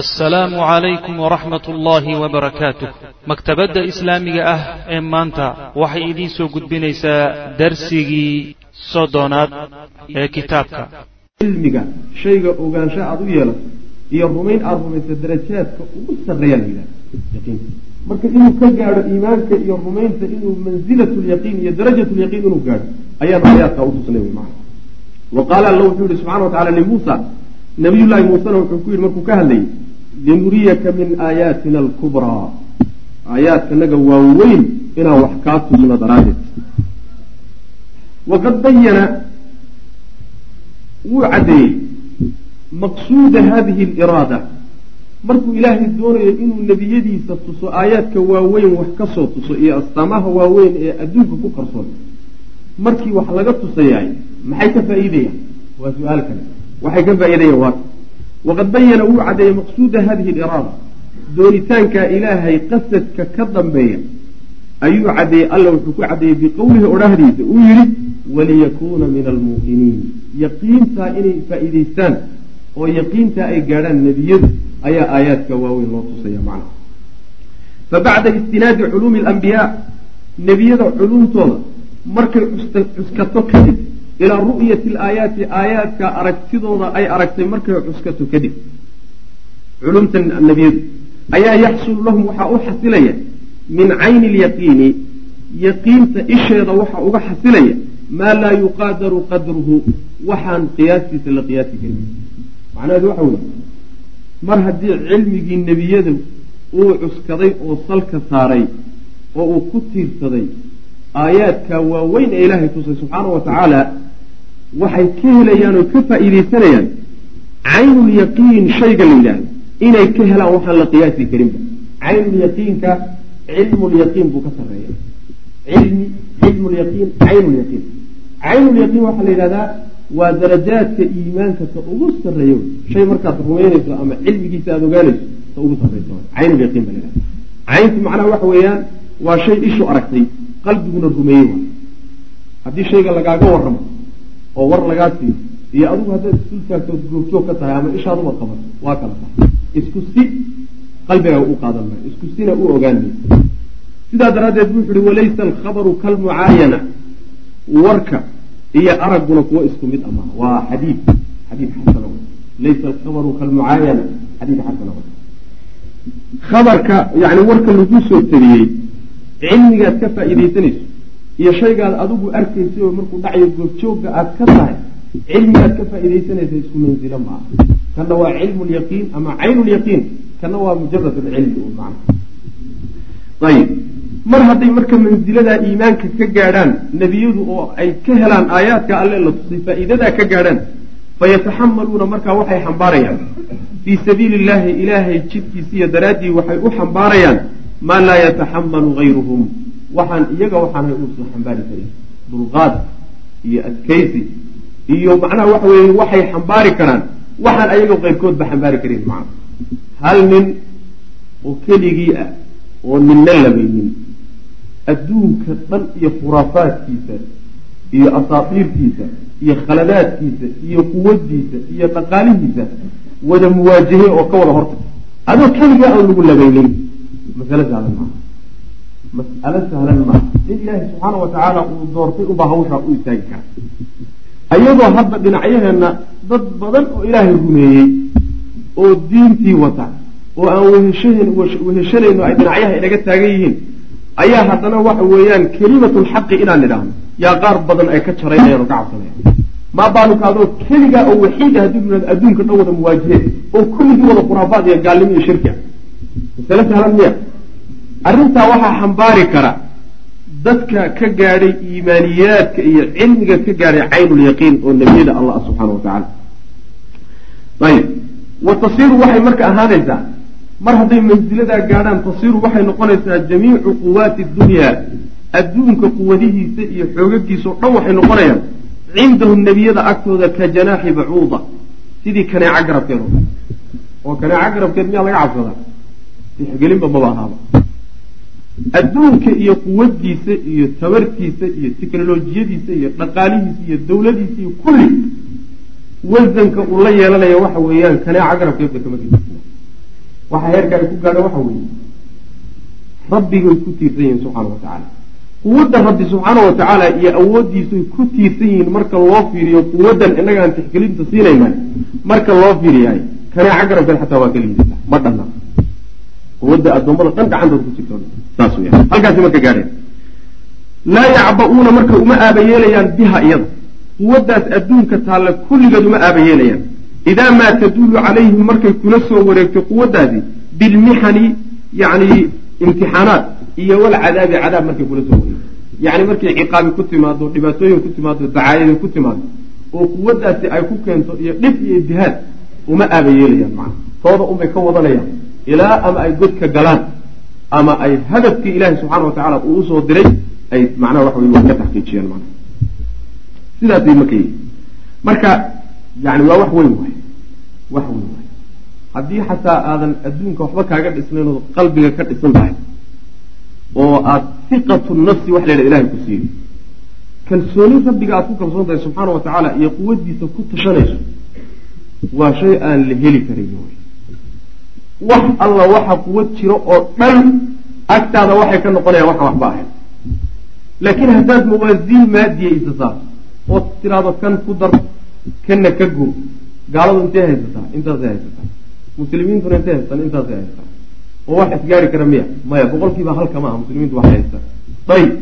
assalaamu calaykum waraxmat ullaahi wabarakaatuh maktabadda islaamiga ah ee maanta waxay idiin soo gudbinaysaa darsigii soddonaad ee kitaabka. Cilmiga shayga ogaansho aada u yeelato iyo rumayn aada rumayso darajaadka ugu sarreeyaa la yaqiinka marka inuu ka gaadho iimaanka iyo rumaynta inuu mansilatu lyaqiin iyo darajat lyaqiin inuu gaadho ayaanu aayaadkaa utusnay wy maa wa qaala alla wuxuu yihi subxana wa tacala limuusa nabiyullaahi muusena wuxuu ku yidhi markuu ka hadlayay linuriyaka min aayaatina alkubraa aayaadkanaga waaweyn inaan wax kaa tusno daraaddeed waqad bayana wuu caddeeyey maqsuuda hadihi aliraada markuu ilaahay doonayo inuu nebiyadiisa tuso aayaadka waaweyn wax ka soo tuso iyo astaamaha waaweyn ee adduunka ku qarsoon markii wax laga tusayaay maxay ka faa'iidayaan waa su'aal kale waxay ka faa'iidayaan waa waqad bayana wuu caddeeyey maqsuuda hadihi aliraada doonitaanka ilaahay qasadka ka dambeeya ayuu caddeeyey alla wuxuu ku caddeeyey biqowlihi odhahdiisa uu yidhi waliyakuuna min almuuqiniin yaqiintaa inay faa'iidaystaan oo yaqiintaa ay gaadhaan nebiyadu ayaa aayaadka waaweyn loo tusaya macnaha fa bacda istinaadi culuumi alambiyaa nebiyada culumtooda markay cuskato kadib ilaa ru'yati alaayaati aayaadka aragtidooda ay aragtay markay cuskato kadib. Culumta nebiyadu ayaa yaxsulu lahum waxaa u xasilaya min cayni alyaqiini yaqiinta isheeda waxaa uga xasilaya maa laa yuqaadaru qadruhu waxaan qiyaastiisa la qiyaasi karin. Macnaheedu waxa weye mar haddii cilmigii nebiyada uu cuskaday oo salka saaray oo uu ku tiirsaday aayaadka waaweyn ee ilaahay tusay subxaana wa tacaala waxay ka helayaan oo ka faa'iidaysanayaan. Caynulyaqiin shayga la yidhaahdo. Inay ka helaan waxaan la qiyaasi karinba. Caynulyaqiinka cilmulyaqiin buu ka sarreeya. Cilmi cilmulyaqiin caynulyaqiin caynulyaqiin waxaa la yidhahdaa waa darajaadka iimaanka ta ugu sarreeyo. Shay markaad rumaynayso ama cilmigiisa aada ogaanayso ta ugu sarreysa caynulyaqiin baa la yidhahda cayntu macnaha waxa weeyaan waa shay ishu aragtay qalbiguna rumeeyey waa. Haddii shayga lagaaga warramo oo war lagaa siiyo. Iyo adigu haddaad isul taagtood googjoog ka tahay ama ishaaduba qabato waa kala tahay isku si qalbigaa u qaadan maayo isku sina u ogaan mayso sidaa daraaddeed wuxu uhi walaysa alkhabaru kalmucaayana. Warka iyo aragguna kuwo isku mid ama waa xadiid xadiid xasana laysa alkhabaru kalmucaayana. Xadiid xasana khabarka yani warka lagu soo tariyey cilmigaad ka faa'iidaysanayso iyo shaygaad adigu arkaysa oo markuu dhacayo goobjoogga aad ka tahay cilmigaad ka faa'iidaysanaysa isku manzilo ma aha. Kana waa cilmu lyaqiin ama caynulyaqiin kana waa mujarad alcilmi un macna. Ayib. Mar hadday marka mansiladaa iimaanka ka gaadhaan nebiyadu oo ay ka helaan aayaadka alle la tusay faa'iidadaa ka gaadhaan fayataxamaluuna markaa waxay xambaarayaan. Fii sabiili illaahi ilaahay jidkiisa iyo daraaddii waxay u xambaarayaan maa laa yataxamalu gayruhum waxaan iyaga waxaanay uusan xambaari karin. Dulqaad iyo adkaysi iyo macnaha waxa weeye waxay xambaari karaan. Waxaan ayaga qayrkoodba xambaari karin macna hal nin oo keligii ah oo ninna labaynin adduunka dhan iyo khuraafaadkiisa iyo asaatiirtiisa iyo khaladaadkiisa iyo quwadiisa iyo dhaqaalihiisa wada muwaajahe oo ka wada hortag. Adoo keligaa aan lagu labaynin masale sahlan maaha mas'alo sahlan maaha in ilaahay subxaana wa tacaala uu doortay ubaa hawshaa u istaagi kara ayadoo hadda dhinacyaheenna dad badan oo ilaahay rumeeyey oo diintii wata oo aan weheshan weheshanayno ay dhinacyaha inaga taagan yihiin ayaa haddana waxa weeyaan kelimatulxaqi inaan nidhaahno. Yaa qaar badan ay ka jaraynayaan oo ka cabsanayaan. Maa baaluka adoo keligaa oo waxiida haddii yihahdo adduunka dhan wada muwaajihe oo kulligii wada khuraafaad iyo gaalnimo iyo shirki ah. Masale sahlan miya arrintaa waxaa xambaari kara dadka ka gaadhay iimaaniyaadka iyo cilmiga ka gaadhay caynulyaqiin oo nebiyada allah subxaana wa tacaala ayib. Wa tasiiru waxay marka ahaanaysaa mar hadday mansiladaa gaadhaan tasiiru waxay noqonaysaa jamiicu quwaati dunyaa adduunka quwadihiisa iyo xoogagiisa o dhan waxay noqonayaan cindahum nebiyada agtooda ka janaaxi bacuuda. Sidii kaneeca garabkeed oo kale oo kaneeca garabkeed miyaa laga cabsadaa tixgelinba maba ahaaba adduunka iyo quwadiisa iyo tabartiisa iyo teknolojiyadiisa iyo dhaqaalihiisa iyo dawladiisa iyo kulli wasanka uu la yeelanaya waxa weeyaan kaneeca garabkeedba kama gediisna waxa heerka ay ku gaadha waxa weeye. Rabbigay ku tiirsan yihiin subxaana wa tacaala. Quwadda rabbi subxaana wa tacaala iyo awooddiisuay ku tiirsan yihiin marka loo fiiriyo quwaddan innaga tixgelinta siinayna marka loo fiiriyahay kanaaca garabkeed xataa waa kaliidata ma dhanna. Quwadda addoommada dhan gacantood ku jirto saas weya halkaasi marka gaadheen laa yacba-uuna marka uma aaba yeelayaan biha iyada quwaddaas adduunka taalla kulligeed uma aaba yeelayaan. Idaa maa taduulu calayhim markay kula soo wareegto quwaddaasi bilmixani yacni imtixaanaat iyo walcadaabi cadaab markay kula soo wareegto. Yacni markay ciqaabi ku timaado dhibaatooyin ku timaado dacaayada ku timaado oo quwaddaasi ay ku keento iyo dhib iyo ibtihaad uma aaba yeelayaan macana tooda unbay ka wadanayaan ilaa ama ay godka galaan ama ay hadafkii ilaahi subxaana wa tacaala uu u soo diray ay macnaha waxa wey wax ka taxqiijiyaan mana sidaasay marka yihi marka yani waa wax weyn waay. Wax weyn waay. Haddii xataa aadan adduunka waxba kaaga dhisnayn oo qalbiga ka dhisan tahay oo aada hiqatu nafsi wax la yidhaha ilahay ku siiyo kalsooni rabbiga aad ku kalsoon tahay subxaana wa tacaala iyo quwaddiisa ku tashanayso waa shay aan la heli karin wax alla waxa quwad jiro oo dhan agtaada waxay ka noqonayaan waxaan waxba ahayn. Laakiin haddaad mawaasiin maadiya isa saarto ood tiraahdo kan ku dar kanna ka go gaaladu intay haysataa intaasay haysataa. Muslimiintuna intay haystaan intaasay haysataa. Oo wax isgaari kara miya. Maya boqolkiiba halka ma muslimiintu waxay haystaan ayib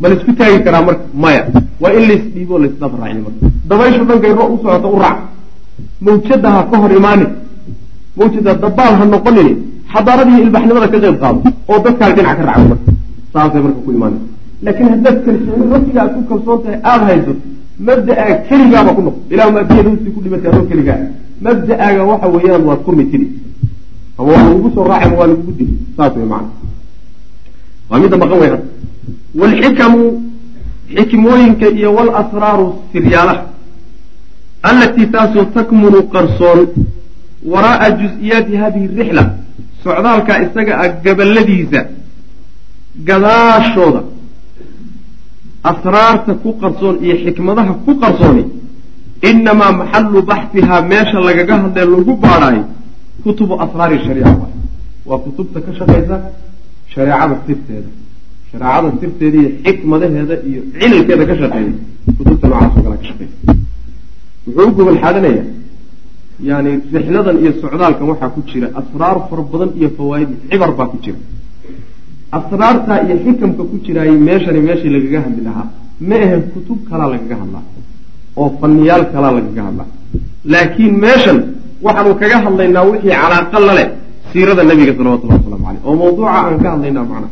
ma la isku taagi karaa marka maya. Waa in laisdhiibo laisdabraaciyo marka. Dabayshu dhankay ro u socota u raac. Mawjada ha ka hor imaani mawjada dabaal ha noqonini xadaaradii ilbaxnimada ka qayb qaado oo dadkaaga dhinac ka raaco marka. Saasay marka ku imaanaysa laakiin haddaad kalsooni rabbiga aad ku kalsoon tahay aada haysato mabda-aaga keligaaba ku noqo ilah maadiyada hustii ku dhimatay adoo keligaa. Mabda-aaga waxa weeyaan waad ku mitiri ama waa lagugu soo raaci ama waa lagugu dili saas wey macana waa midda maqan wey hadda waalxikamu xikmooyinka iyo waalasraaru siryaalaha allatii taasoo takmunu qarsoon waraa'a jus-iyaati hadihi rixla socdaalkaa isaga ah gabaladiisa gadaashooda asraarta ku qarsoon iyo xikmadaha ku qarsooni inamaa maxallu baxsihaa meesha lagaga hadlee lagu baadhaayo kutubu asraari shariica waa kutubta ka shaqaysa shareecada sirteeda shareecada sirteeda iyo xikmadaheeda iyo cilalkeeda ka shaqeeya kutubta noocaas oo kale ka shaqeysa wuxuu gobol xaadanaya yani rixladan iyo socdaalkan waxaa ku jira asraar fara badan iyo fawaaid cibar baa ku jira. Asraartaa iyo xikamka ku jiraay meeshani meeshii lagaga hadli lahaa. Ma ahe kutub kalaa lagaga hadlaa oo faniyaal kalaa lagaga hadlaa. Laakiin meeshan waxaanu kaga hadlaynaa wixii calaaqa la leh siirada nabiga salawatullahi waslamu caleyh oo mawduuca aan ka hadlaynaa macnaha.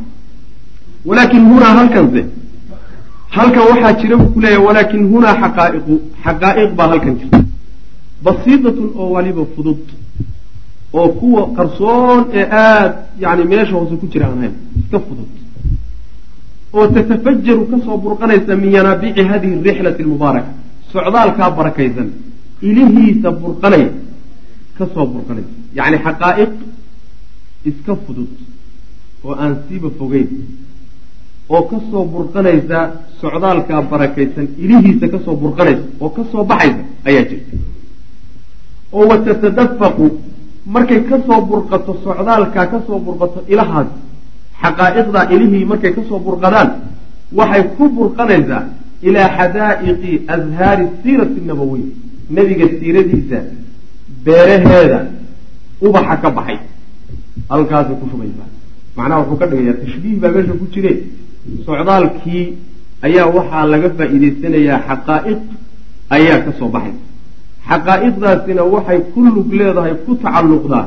Walaakin hunaa halkanse halkan waxaa jira buu ku leeyahay walaakin hunaa xaqaaiqu xaqaa'iq baa halkan jirta basiidatun oo waliba fudud oo kuwa qarsoon ee aada yani meesha hoose ku jira aan hayn iska fudud. Oo tatafajaru ka soo burqanaysa min yanaabici hadihi rixlati almubaaraka socdaalkaa barakaysan ilihiisa burqanaya ka soo burqanaysa yacni xaqaa'iq iska fudud oo aan siiba fogeyn oo ka soo burqanaysa socdaalkaa barakaysan ilihiisa ka soo burqanaysa oo ka soo baxaysa ayaa jirta oo watatadafaqu markay ka soo burqato socdaalkaa ka soo burqato ilahaas xaqaa'iqdaa ilihii markay ka soo burqadaan waxay ku burqanaysaa ilaa xadaa'iqi azhaari siirati nabawiy nebiga siiradiisa beeraheeda ubaxa ka baxay. Halkaasay ku shubaysaa macnaha wuxuu ka dhigayaa tashbiih baa meesha ku jire. Socdaalkii ayaa waxaa laga faa'iidaysanayaa xaqaa'iq ayaa ka soo baxaysa xaqaa'iqdaasina waxay ku lug leedahay ku tacalluqdaa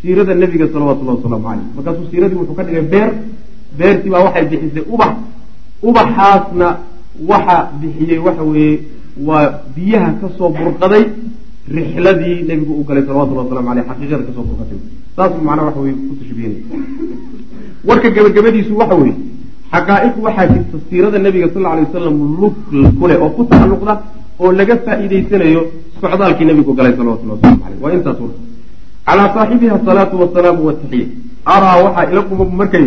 siirada nebiga salawatullahi wasalaamu caleyh markaasuu siiradii wuxuu ka dhigay beer beertii baa waxay bixisay ubax. Ubaxaasna waxa bixiyey waxa weeye waa biyaha ka soo burqaday rixladii nebigu u galay salawatullahi waslamu aleyh xaqiiqada ka soo burqatay. Saasuu macnaha waxa weye ku tashbihinay warka gabagabadiisu waxa weeye xaqaa'iq waxaa jirta siirada nebiga sal alay wasalam lug kuleh oo ku tacalluqda oo laga faa'iidaysanayo socdaalkii nebigu galay salawatullahi waslamu aleyh waa intaas warka calaa saaxibiha asalaatu wasalaamu wataxiya araa waxaa ila quma markay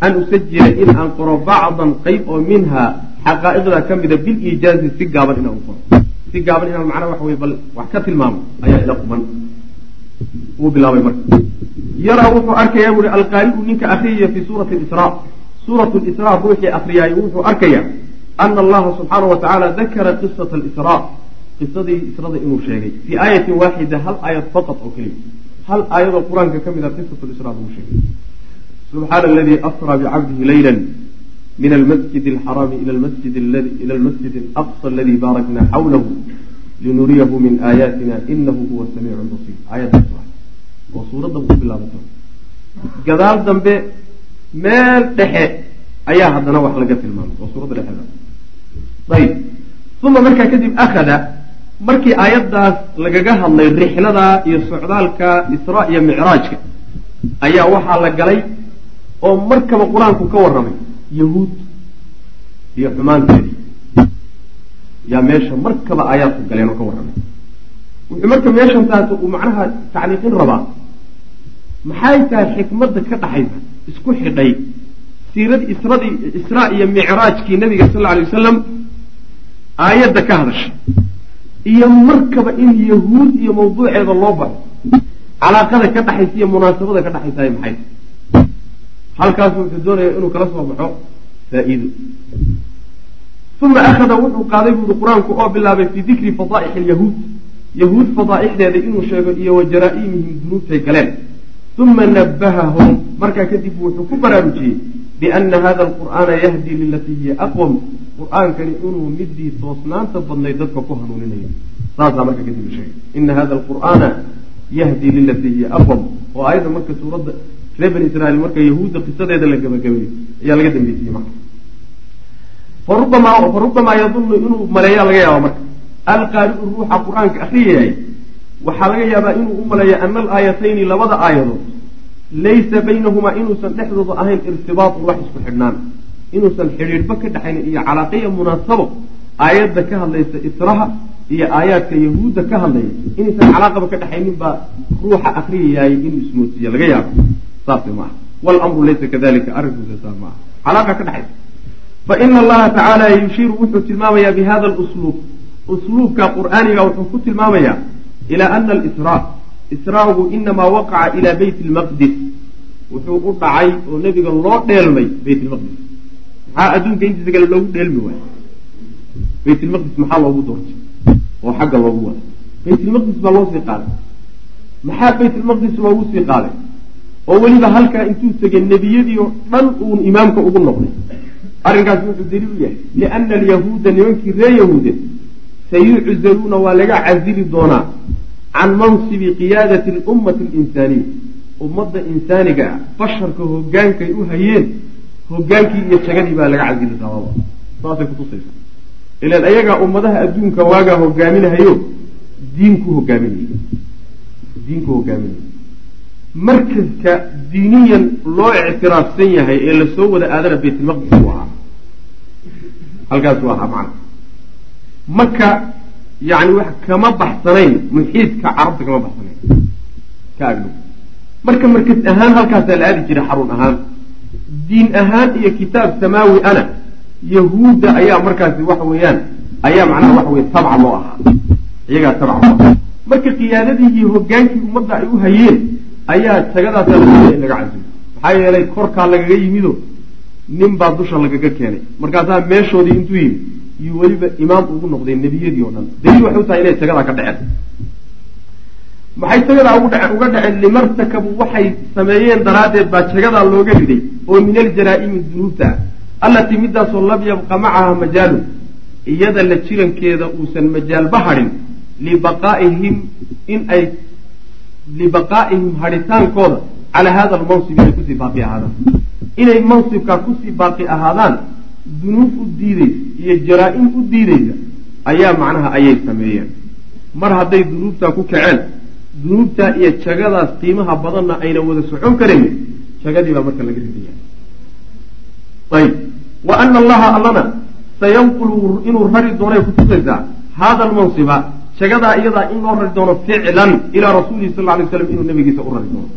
an usajila in aan qoro bacdan qayb oo minha xaqaa'iqda ka mida biliijaazi si gaaban inaan qoro. Si gaaban inaan macnaha waxa weye bal wax ka tilmaamo ayaa ila quman uu bilaabay marka. Yaraa wuxuu arkayaa buuhi alqaari'u ninka akriyaya fii suurati israa suurat lisraa ruuxii akriyaay wuxuu arkayaa ana allaha subxaanau wa dakara qisata alisraa qisadii israda inuu sheegay. Fii aayatin waaxida hal aayad faqad oo keliya. Hal aayadoo qur'aanka ka mid a qisat lisraa lagu sheegay. Subxaana aladii asraa bicabdihi leyla min almasjid alxaraami ila almasjid alaqsa aladii baarakna xawlahu linuriyahu min aayaatina inahu huwa samiicu basiir. Aayadaas waa oo suuradda ku bilaabato gadaal dambe meel dhexe ayaa haddana wax laga tilmaamay oo suuradda dhexeeda ayib uma markaa kadib akhada markii aayaddaas lagaga hadlay rixlada iyo socdaalka israa iyo micraajka ayaa waxaa la galay oo markaba qur'aanku ka warramay yahuud iyo xumaanteedii. Yaa meesha markaba aayaadku galeen oo ka warramay. Wuxuu marka meeshan taas uu macnaha tacliiqin rabaa maxay tahay xikmadda ka dhaxaysa? Isku xidhay siirad isradii israa iyo micraajkii nabiga sal lla alay wasalam aayadda ka hadashay iyo markaba in yahuud iyo mawduuceeda loo baxo calaaqada ka dhaxaysa iyo munaasabada ka dhaxaysaay maxay? Halkaasu wuxuu doonaya inuu kala soo baxo faa-iido. Uma akhada wuxuu qaaday buuri qur'aanku oo bilaabay fii dikri fadaa'ix alyahuud. Yahuud fadaa'ixdeeda inuu sheego iyo wa jaraa-imihim dunuubtay galeen. Uma nabahahum markaa kadib wuxuu ku baraarujiyey biana hada alqur'aana yahdi lilatii hiya aqwam qur'aankani inuu midii toosnaanta badnayd dadka ku hanuuninayo saasaa marka kadib sheegay ina hada alqur'aana yahdi lilatii hiya aqwam oo aayadda marka suuradda reer bani israiil marka yahuudda qisadeeda la gabagabeeyo ayaa laga dambeysiyey marka farubamaa farubamaa yadunnu inuu maleeyaa laga yaaba marka alqaari'u ruuxa qur'aanka akriyayahay waxaa laga yaabaa inuu u maleeya ana alaayatayni labada aayadood laysa baynahumaa inuusan dhexdooda ahayn irtibaatun wax isku xidhnaan inuusan xidhiidhba ka dhexaynin iyo calaaqiya munaasabo aayadda ka hadlaysa israha iyo aayaadka yahuudda ka hadlaya inaysan calaaqaba ka dhexaynin baa ruuxa akriyayaay inuu ismoodsiiya laga yaabo saase maaha walamru laysa kadalika arrinkuusa saa maaha calaaqa ka dhexaysa faina allaha tacaala yushiiru wuxuu tilmaamayaa bi hada lusluub usluubka qur'aaniga wuxuu ku tilmaamayaa ilaa ana alisraa israagu inamaa waqaca ilaa beyt lmaqdis wuxuu u dhacay oo nebiga loo dheelmay beyt lmaqdis maxaa adduunka intiisa kale loogu dheelmi waayo beyt lmaqdis maxaa loogu doortay? Oo xagga loogu wada. Beyt lmaqdis baa loo sii qaaday. Maxaa beyt lmaqdis loogu sii qaaday? Oo weliba halkaa intuu tegay nebiyadii oo dhan uun imaamka ugu noqday. Arrinkaas wuxuu daliil u yahay. Liana alyahuuda nimankii reer yahuude sayuczaluuna waa laga casili doonaa can mansibi qiyaadati alummati alinsaaniya ummadda insaaniga ah basharka hogaankay u hayeen hogaankii iyo jagadii baa laga casili sababa saasay kutusaysa ilaan ayagaa ummadaha adduunka waagaa hogaaminahayo diinku hogaaminay diinku hogaaminaya markaska diiniyan loo ictiraafsan yahay ee la soo wada aadana baytulmaqdis uu ahaa halkaasuu ahaa macna maka yani wax kama baxsanayn muxiidka carabta kama baxsanayn ka agdhow marka markas ahaan halkaasaa la aadi jiray xarun ahaan diin ahaan iyo kitaab samaawi ana yahuudda ayaa markaasi waxa weeyaan ayaa macnaha waxa weye tabca loo ahaa iyagaa tabca loo ahaa marka qiyaadadii iyo hogaankii ummadda ay u hayeen ayaa tagadaasaa ladoonaya in laga casilo maxaa yeelay korkaa lagaga yimido nin baa dusha lagaga keenay markaasaa meeshoodii intuu yimid iyo weliba imaam ugu noqday nebiyadii oo dhan. Daliil waxay u tahay inay tagadaa ka dhaceen. Maxay tagadaa uga dhaceen? Limartakabu waxay sameeyeen daraaddeed baa jagadaa looga riday oo min aljaraa-imi dunuubta allatii midaasoo lam yabqa macaha majaalun iyada la jirankeeda uusan majaalba hadhin libaqaa'ihim in ay libaqaa'ihim hadhitaankooda calaa hada almansibi ay ku sii baaqi ahaadaan inay mansibkaa ku sii baaqi ahaadaan dunuub u diideysa iyo jaraa-im u diideysa ayaa macnaha ayay sameeyeen. Mar hadday dunuubtaa ku kaceen dunuubtaa iyo jagadaas qiimaha badanna ayna wada socon karaynin jagadii baa marka laga ridaya ayb. Wa ana allaha allana sayanqulu inuu rari doonay kutusaysaa hada almansiba jagadaa iyadaa in loo rari doono ficlan ilaa rasuulihi sal lay slam inuu nabigiisa u rari doono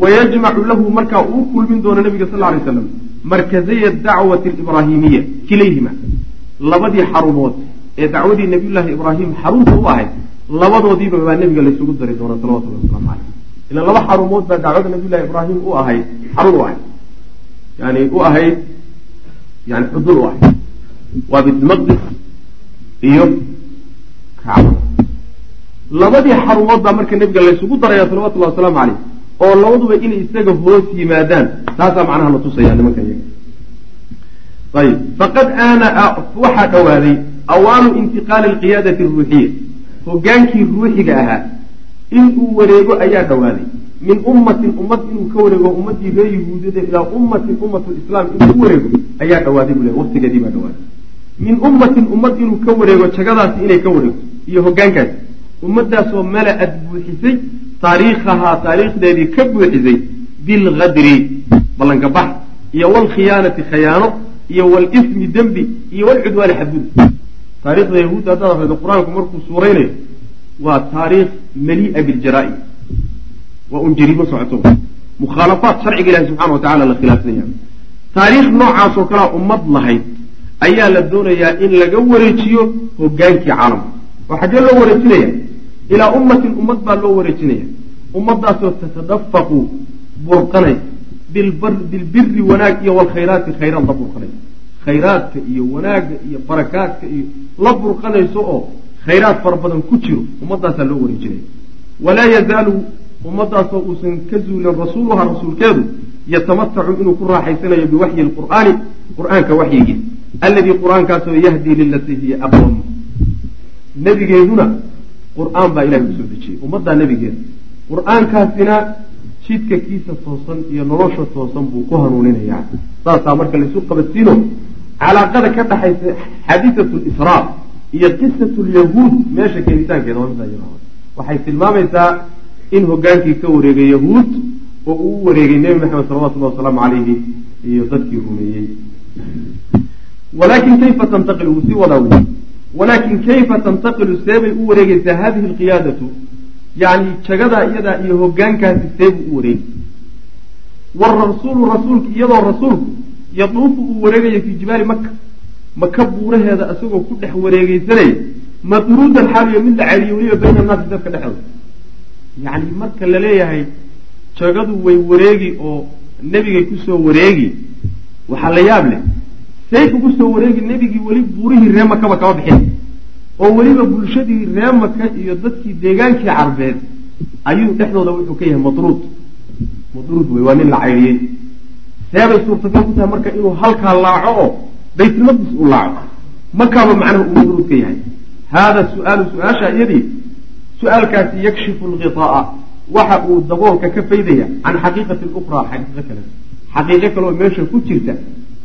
wayajmacu lahu markaa uu kulmin doono nabiga sal lay slam markazaya dacwati alibraahimiya kilayhima labadii xarumood ee dacwadii nabiyullaahi ibraahim xarunta u ahayd labadoodiiba baa nebiga laysugu dari doona salawatullahi wasalaamu caleyh ila laba xarumood baa dacwada nabiyullahi ibraahim u ahayd xarun u ahayd yani u ahayd yani xudun u ahayd waa bitmaqdis iyo kacba labadii xarumood baa marka nebiga laysugu daraya salawatullahi wasalaamu caleyh oo labaduba inay isaga hoos yimaadaan. Taasaa macnaha la tusaya nimanka iyaga. Ayib. Faqad aana waxaa dhowaaday awaanu intiqaali alqiyaadati aruuxiya hogaankii ruuxiga ahaa inuu wareego ayaa dhowaaday min ummatin ummad inuu ka wareego ummadii ree yahuudiyada ilaa ummatin ummatulislaam inuu u wareego ayaa dhawaaday buu le waqtigeedii baa dhawaaday. Min ummatin ummad inuu ka wareego jagadaasi inay ka wareegto iyo hogaankaasi ummadaasoo mala-ad buuxisay taariikhahaa taariikhdeedii ka buuxisay bilgadri ballanka bax iyo walkhiyaanati khayaano iyo walismi dembi iyo walcudwaani xadgud taarikhda yahuudda haddaad akhrido qur'aanku markuu suuraynayo waa taariikh malii'a biljaraa-im waa un jariimo socoto. Mukhaalafaat sharciga ilahi subxana wa tacala la khilaafsanya taariikh noocaasoo kalea ummad lahayd ayaa la doonayaa in laga wareejiyo hogaankii caalamka oo xaggee loo wareejinaya ilaa ummatin ummad baa loo wareejinaya. Ummadaasoo tatadafaqu burqanay bilbiri wanaag iyo walkhayraati khayraad la burqanayso khayraadka iyo wanaagga iyo barakaadka iyo la burqanayso oo khayraad fara badan ku jiro ummadaasaa loo wareejinaya. Walaa yazaalu ummadaasoo uusan ka zuulin rasuuluha rasuulkeedu yatamatacu inuu ku raaxaysanayo biwaxyi lqur'aani qur'aanka waxyigiis alladii qur'aankaasoo yahdii lilatii hiya aqwam. Nebigeeduna qur'aan baa ilahay u soo dejiyey. Ummaddaa nebigeeda qur'aankaasina jidka kiisa toosan iyo nolosha toosan buu ku hanuuninayaa. Saasaa marka laysu qabadsiino calaaqada ka dhaxaysa xadiisatu lisraa iyo qisatu lyahuud meesha keenitaankeeda waxay tilmaamaysaa in hogaankii ka wareegay yahuud oo uu wareegay nebi maxamed salawatullahi wasalaamu calayhi iyo dadkii rumeeyey. Walaakin kayfa tantaqilu wuu sii wadaa wey walaakin kayfa tantaqilu seebay u wareegeysaa hadihi alqiyaadatu? Yani jagadaa iyadaa iyo hogaankaasi seebuu u wareegi warasuulu rasuulka iyadoo rasuulku yaduufu uu wareegaya fii jibaali maka maka buuraheeda isagoo ku dhex wareegeysanaya madruudan xaaliyo mid la celiyo weliba bayna annaasi dadka dhexdooda yacni marka la leeyahay jagadu way wareegi oo nebigay ku soo wareegi. Waxaa la yaab leh say kugu soo wareegi nebigii weli buurihii ree makaba kama bixin. oo weliba bulshadii ree maka iyo dadkii deegaankii carbeed ayuu dhexdooda wuxuu ka yahay madruud. Madruud wey waa nin la caydhiyey seebay suurtagal ku tahay marka inuu halkaa laaco oo baytulmaqdis uu laaco. Makaaba macnaha uu madruud ka yahay. Haada su'aalu su'aasha iyadii su'aalkaasi yakshifu lghiطaa'a waxa uu daboolka ka faydaya can xaqiiqati ukraa xaqiiqo kale. Xaqiiqo kale oo meesha ku jirta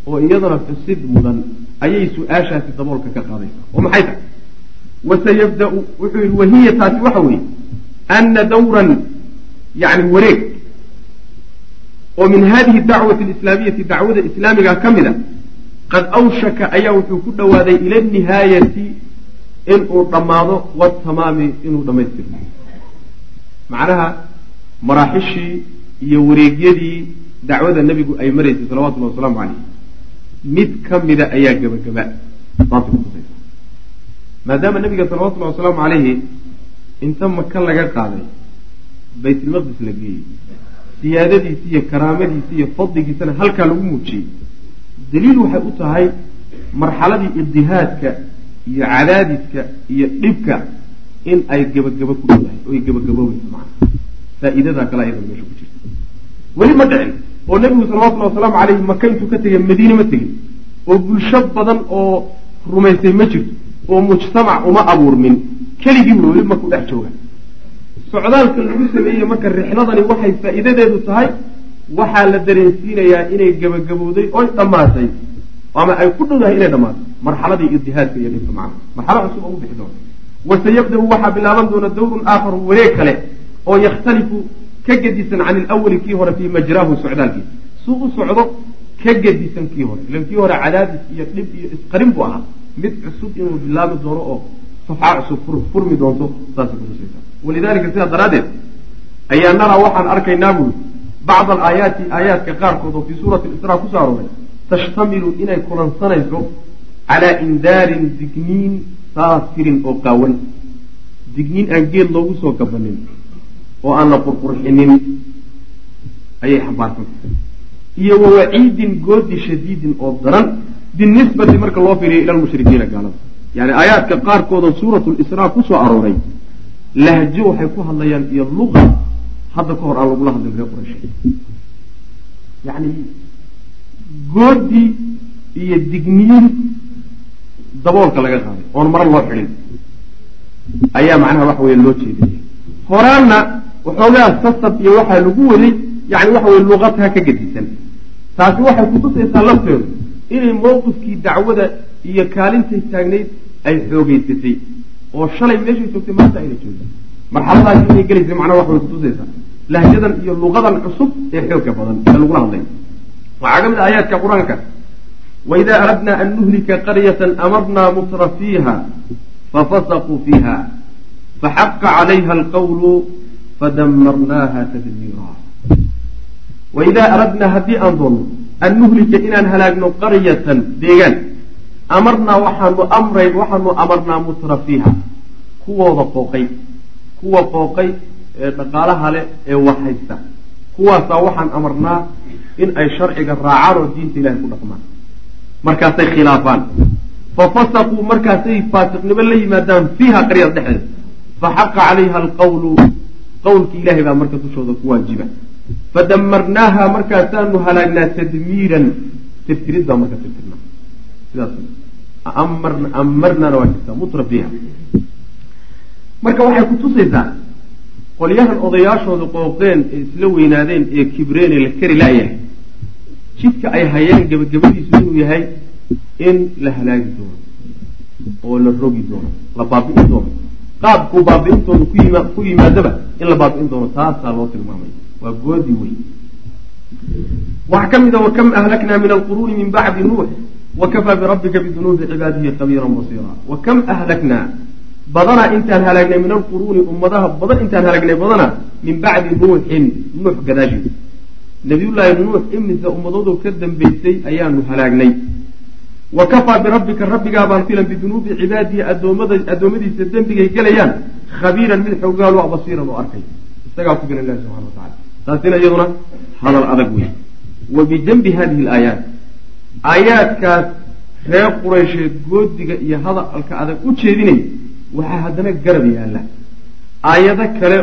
oo iyadana xusid mudan ayay su'aashaasi daboolka ka qaadaysa oo maxay tahay wasayabdau wuxuu yihi wahiya taasi waxa weeye ana dawran yani wareeg oo min hadihi dacwati alislaamiyati dacwada islaamiga ka mid a qad awshaka ayaa wuxuu ku dhowaaday ila nihaayati inuu dhammaado watamaami inuu dhammaystirmo macnaha maraaxishii iyo wareegyadii dacwada nebigu ay maraysay salawatullahi wasalaamu caleyh mid ka mida ayaa gebagaba maadaama nebiga salawatullahi wasalaamu calayhi inta maka laga qaaday baytulmaqdis la geeyey siyaadadiisi iyo karaamadiisi iyo fadligiisana halkaa lagu muujiyey daliil waxay u tahay marxaladii ibdihaadka iyo cadaadiska iyo dhibka in ay gebagabo ku dhowdahay oy gebagaboobayso macana faa-iidadaa kale ayadana meesha ku jirta. Weli ma dhicin oo nebigu salawatullahi wasalaamu calayhi maka intuu ka tegay madiine ma tegin. oo bulsho badan oo rumaysay ma jirto oo mujtamac uma abuurmin. keligii weli markuu dhex jooga. socdaalka lagu sameeyey marka rixladani waxay faa'iidadeedu tahay waxaa la dareensiinayaa inay gebagabowday oy dhammaatay ama ay ku dhowdahay inay dhammaatay. marxaladii ibdihaadka iyo dhibka macna. marxalo cusub oo u bixi doona. wasayabda-u waxaa bilaaban doona dawrun aakharu wareeg kale oo yakhtalifu ka gedisan can ilawali kii hore fii majraahu socdaalkiisa suu u socdo ka gedisan kii hore. Ilan kii hore cadaadis iyo dhib iyo isqarin buu ahaa. Mid cusub inuu bilaabi doono oo safxaa cusub furmi doonto saasay kutusaysaa walidalika sidaa daraaddeed ayaa naraa waxaan arkaynaa buuri bacd alaayaati aayaadka qaarkood oo fii suurati israa ku soo arooray tashtamilu inay kulansanayso calaa indaarin digniin saafirin oo qaawan. Digniin aan geed loogu soo gabanin oo aan la qurqurxinin ayay xambaarsantahay iyo wawaciidin goodi shadiidin oo daran binisbati marka loo fiiriyo ila lmushrikiina gaalada. Yani aayaadka qaarkooda suurat lisraa ku soo arooray lahjo waxay ku hadlayaan iyo luqa hadda ka hor aan lagula hadlin reer quraysh. Yani goodi iyo digniyin daboolka laga qaaday oon maro loo xidhin ayaa macnaha waxa weye loo jeediyay horaanna waxoogaa sasab iyo waxaa lagu waday yani waxa weye luqadkaa ka gedisan taasi waxay kutusaysaa lafteedu inay mowqifkii dacwada iyo kaalintay taagnayd ay xoogeysatay oo shalay meeshay joogtay maanta ayna joogin marxaladaasi inay gelaysa macnaha wax way kutusaysaa lahjadan iyo luqadan cusub ee xoogga badan ee lagula hadlay waxaa ka mid a aayaadka qur'aanka waida aradna an nuhlika qaryatan amarnaa mutra fiiha fafasaquu fiiha faxaqa calayha alqawlu fadamarnaaha tadmiira waidaa aradnaa haddii aan doonno an nuhlika inaan halaagno qaryatan deegaan amarnaa waxaanu amray waxaanu amarnaa mutra fiiha kuwooda qooqay kuwa qooqay ee dhaqaalaha leh ee wax kuwaasaa waxaan amarnaa in ay sharciga raacaan oo diinta ilahay ku dhaqmaan markaasay khilaafaan fafasaquu markaasay faasiqnimo la yimaadaan fiiha qaryada dhexdeeda faxaqa calayha alqawlu qawlki ilahay baa marka dushooda ku waajiba. Fadamarnaaha markaasaanu halaagnaa tadmiiran. Tirtirid baa marka tirtirnaa sidaas amarnana waa jirtaa mutra fiiha. Marka waxay kutusaysaa qolyahan odayaashooda qooqeen ee isla weynaadeen ee kibreen ee la kari laayahay jidka ay hayeen gebagabadiisu inuu yahay in la halaagi doono oo la rogi doono la baabi'in doono qaabkuu baabi'intooda ku yimaadaba in la baabi'in doono taasaa loo tilmaamay. Waa goodi wey waxaa ka mid a wakam ahlaknaa min alquruuni min bacdi nuux wakafaa birabbika bidunuubi cibaadihi khabiiran basiira wakam ahlaknaa badanaa intaan halaagnay min alquruuni ummadaha badan intaan halaagnay badanaa min bacdi nuuxin nuux gadaashiisa nabiyullaahi nuux imise ummadoodu ka dambaysay ayaanu halaagnay wa kafaa birabbika rabbigaabaan filan bidunuubi cibaadihi adoomada addoommadiisa dembigay gelayaan khabiiran mid xoogaalo a basiiran oo arkay. Isagaa ku filan ilahi subxana wa tacala taasina iyaduna hadal adag wey wa bijanbi hadihi alaayaat aayaadkaas reer quraysheed goodiga iyo hadalka adag u jeedinay waxaa haddana garab yaalla. Aayado kale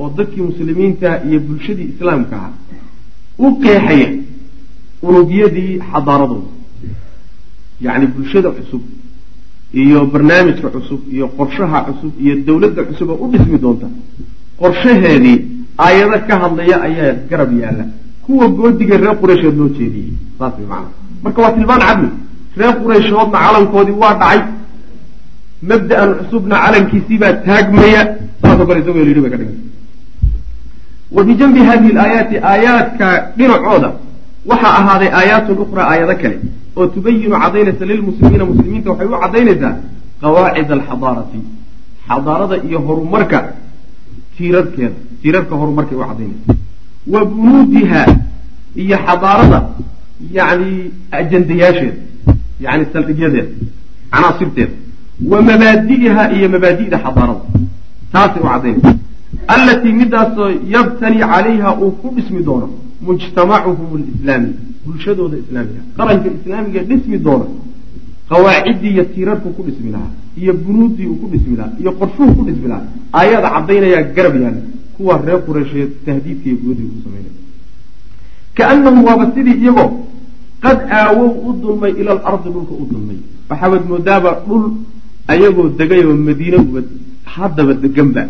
oo dadkii muslimiinta iyo bulshadii islaamka ah u qeexaya unugyadii xadaaradooda yacni bulshada cusub iyo barnaamijka cusub iyo qorshaha cusub iyo dowladda cusub oo u dhismi doonta qorshaheedii aayado ka hadlaya ayaa garab yaalla. Kuwa goodiga reer quraysheed loo jeediyey saas way macana marka waa tilmaan cadli. Reer qurayshoodna calankoodii waa dhacay. Mabda'an cusubna calankiisiibaa taagmaya saasoo kale isagoo yidhi bay ka dhigay wa bijanbi hadihi alaayaati aayaadka dhinacooda waxaa ahaaday aayaatun ukhraa aayado kale oo tubayinu cadaynaysa lilmuslimiina muslimiinta waxay u cadaynaysaa qawaacid alxadaarati xadaarada iyo horumarka tiirarkeeda tiirarka horumarkay u cadaynaysa wa bunuudiha iyo xadaarada yani ajandayaasheeda yani saldhigyadeeda canaasirteeda wa mabaadi'iha iyo mabaadi'da xadaarada taasay u cadaynaysa allatii midaasoo yabtani calayha uu ku dhismi doono mujtamacuhum lislaami bulshadooda islaamiga. Qaranka islaamiga dhismi doona qawaaciddii iyo tiirarku ku dhismi lahaa iyo bunuuddii uu ku dhismi lahaa iyo qorshuhu ku dhismi lahaa. Aayada caddaynayaa garab yaalla kuwa reer qureysheed tahdiidka iyo guudiga ku samaynaya kaanahum waaba sidii iyagoo qad aawow u dulmay ila alardi dhulka u dulmay. Waxaabad moodaaba dhul ayagoo degay oo madiine uba haddaba deganba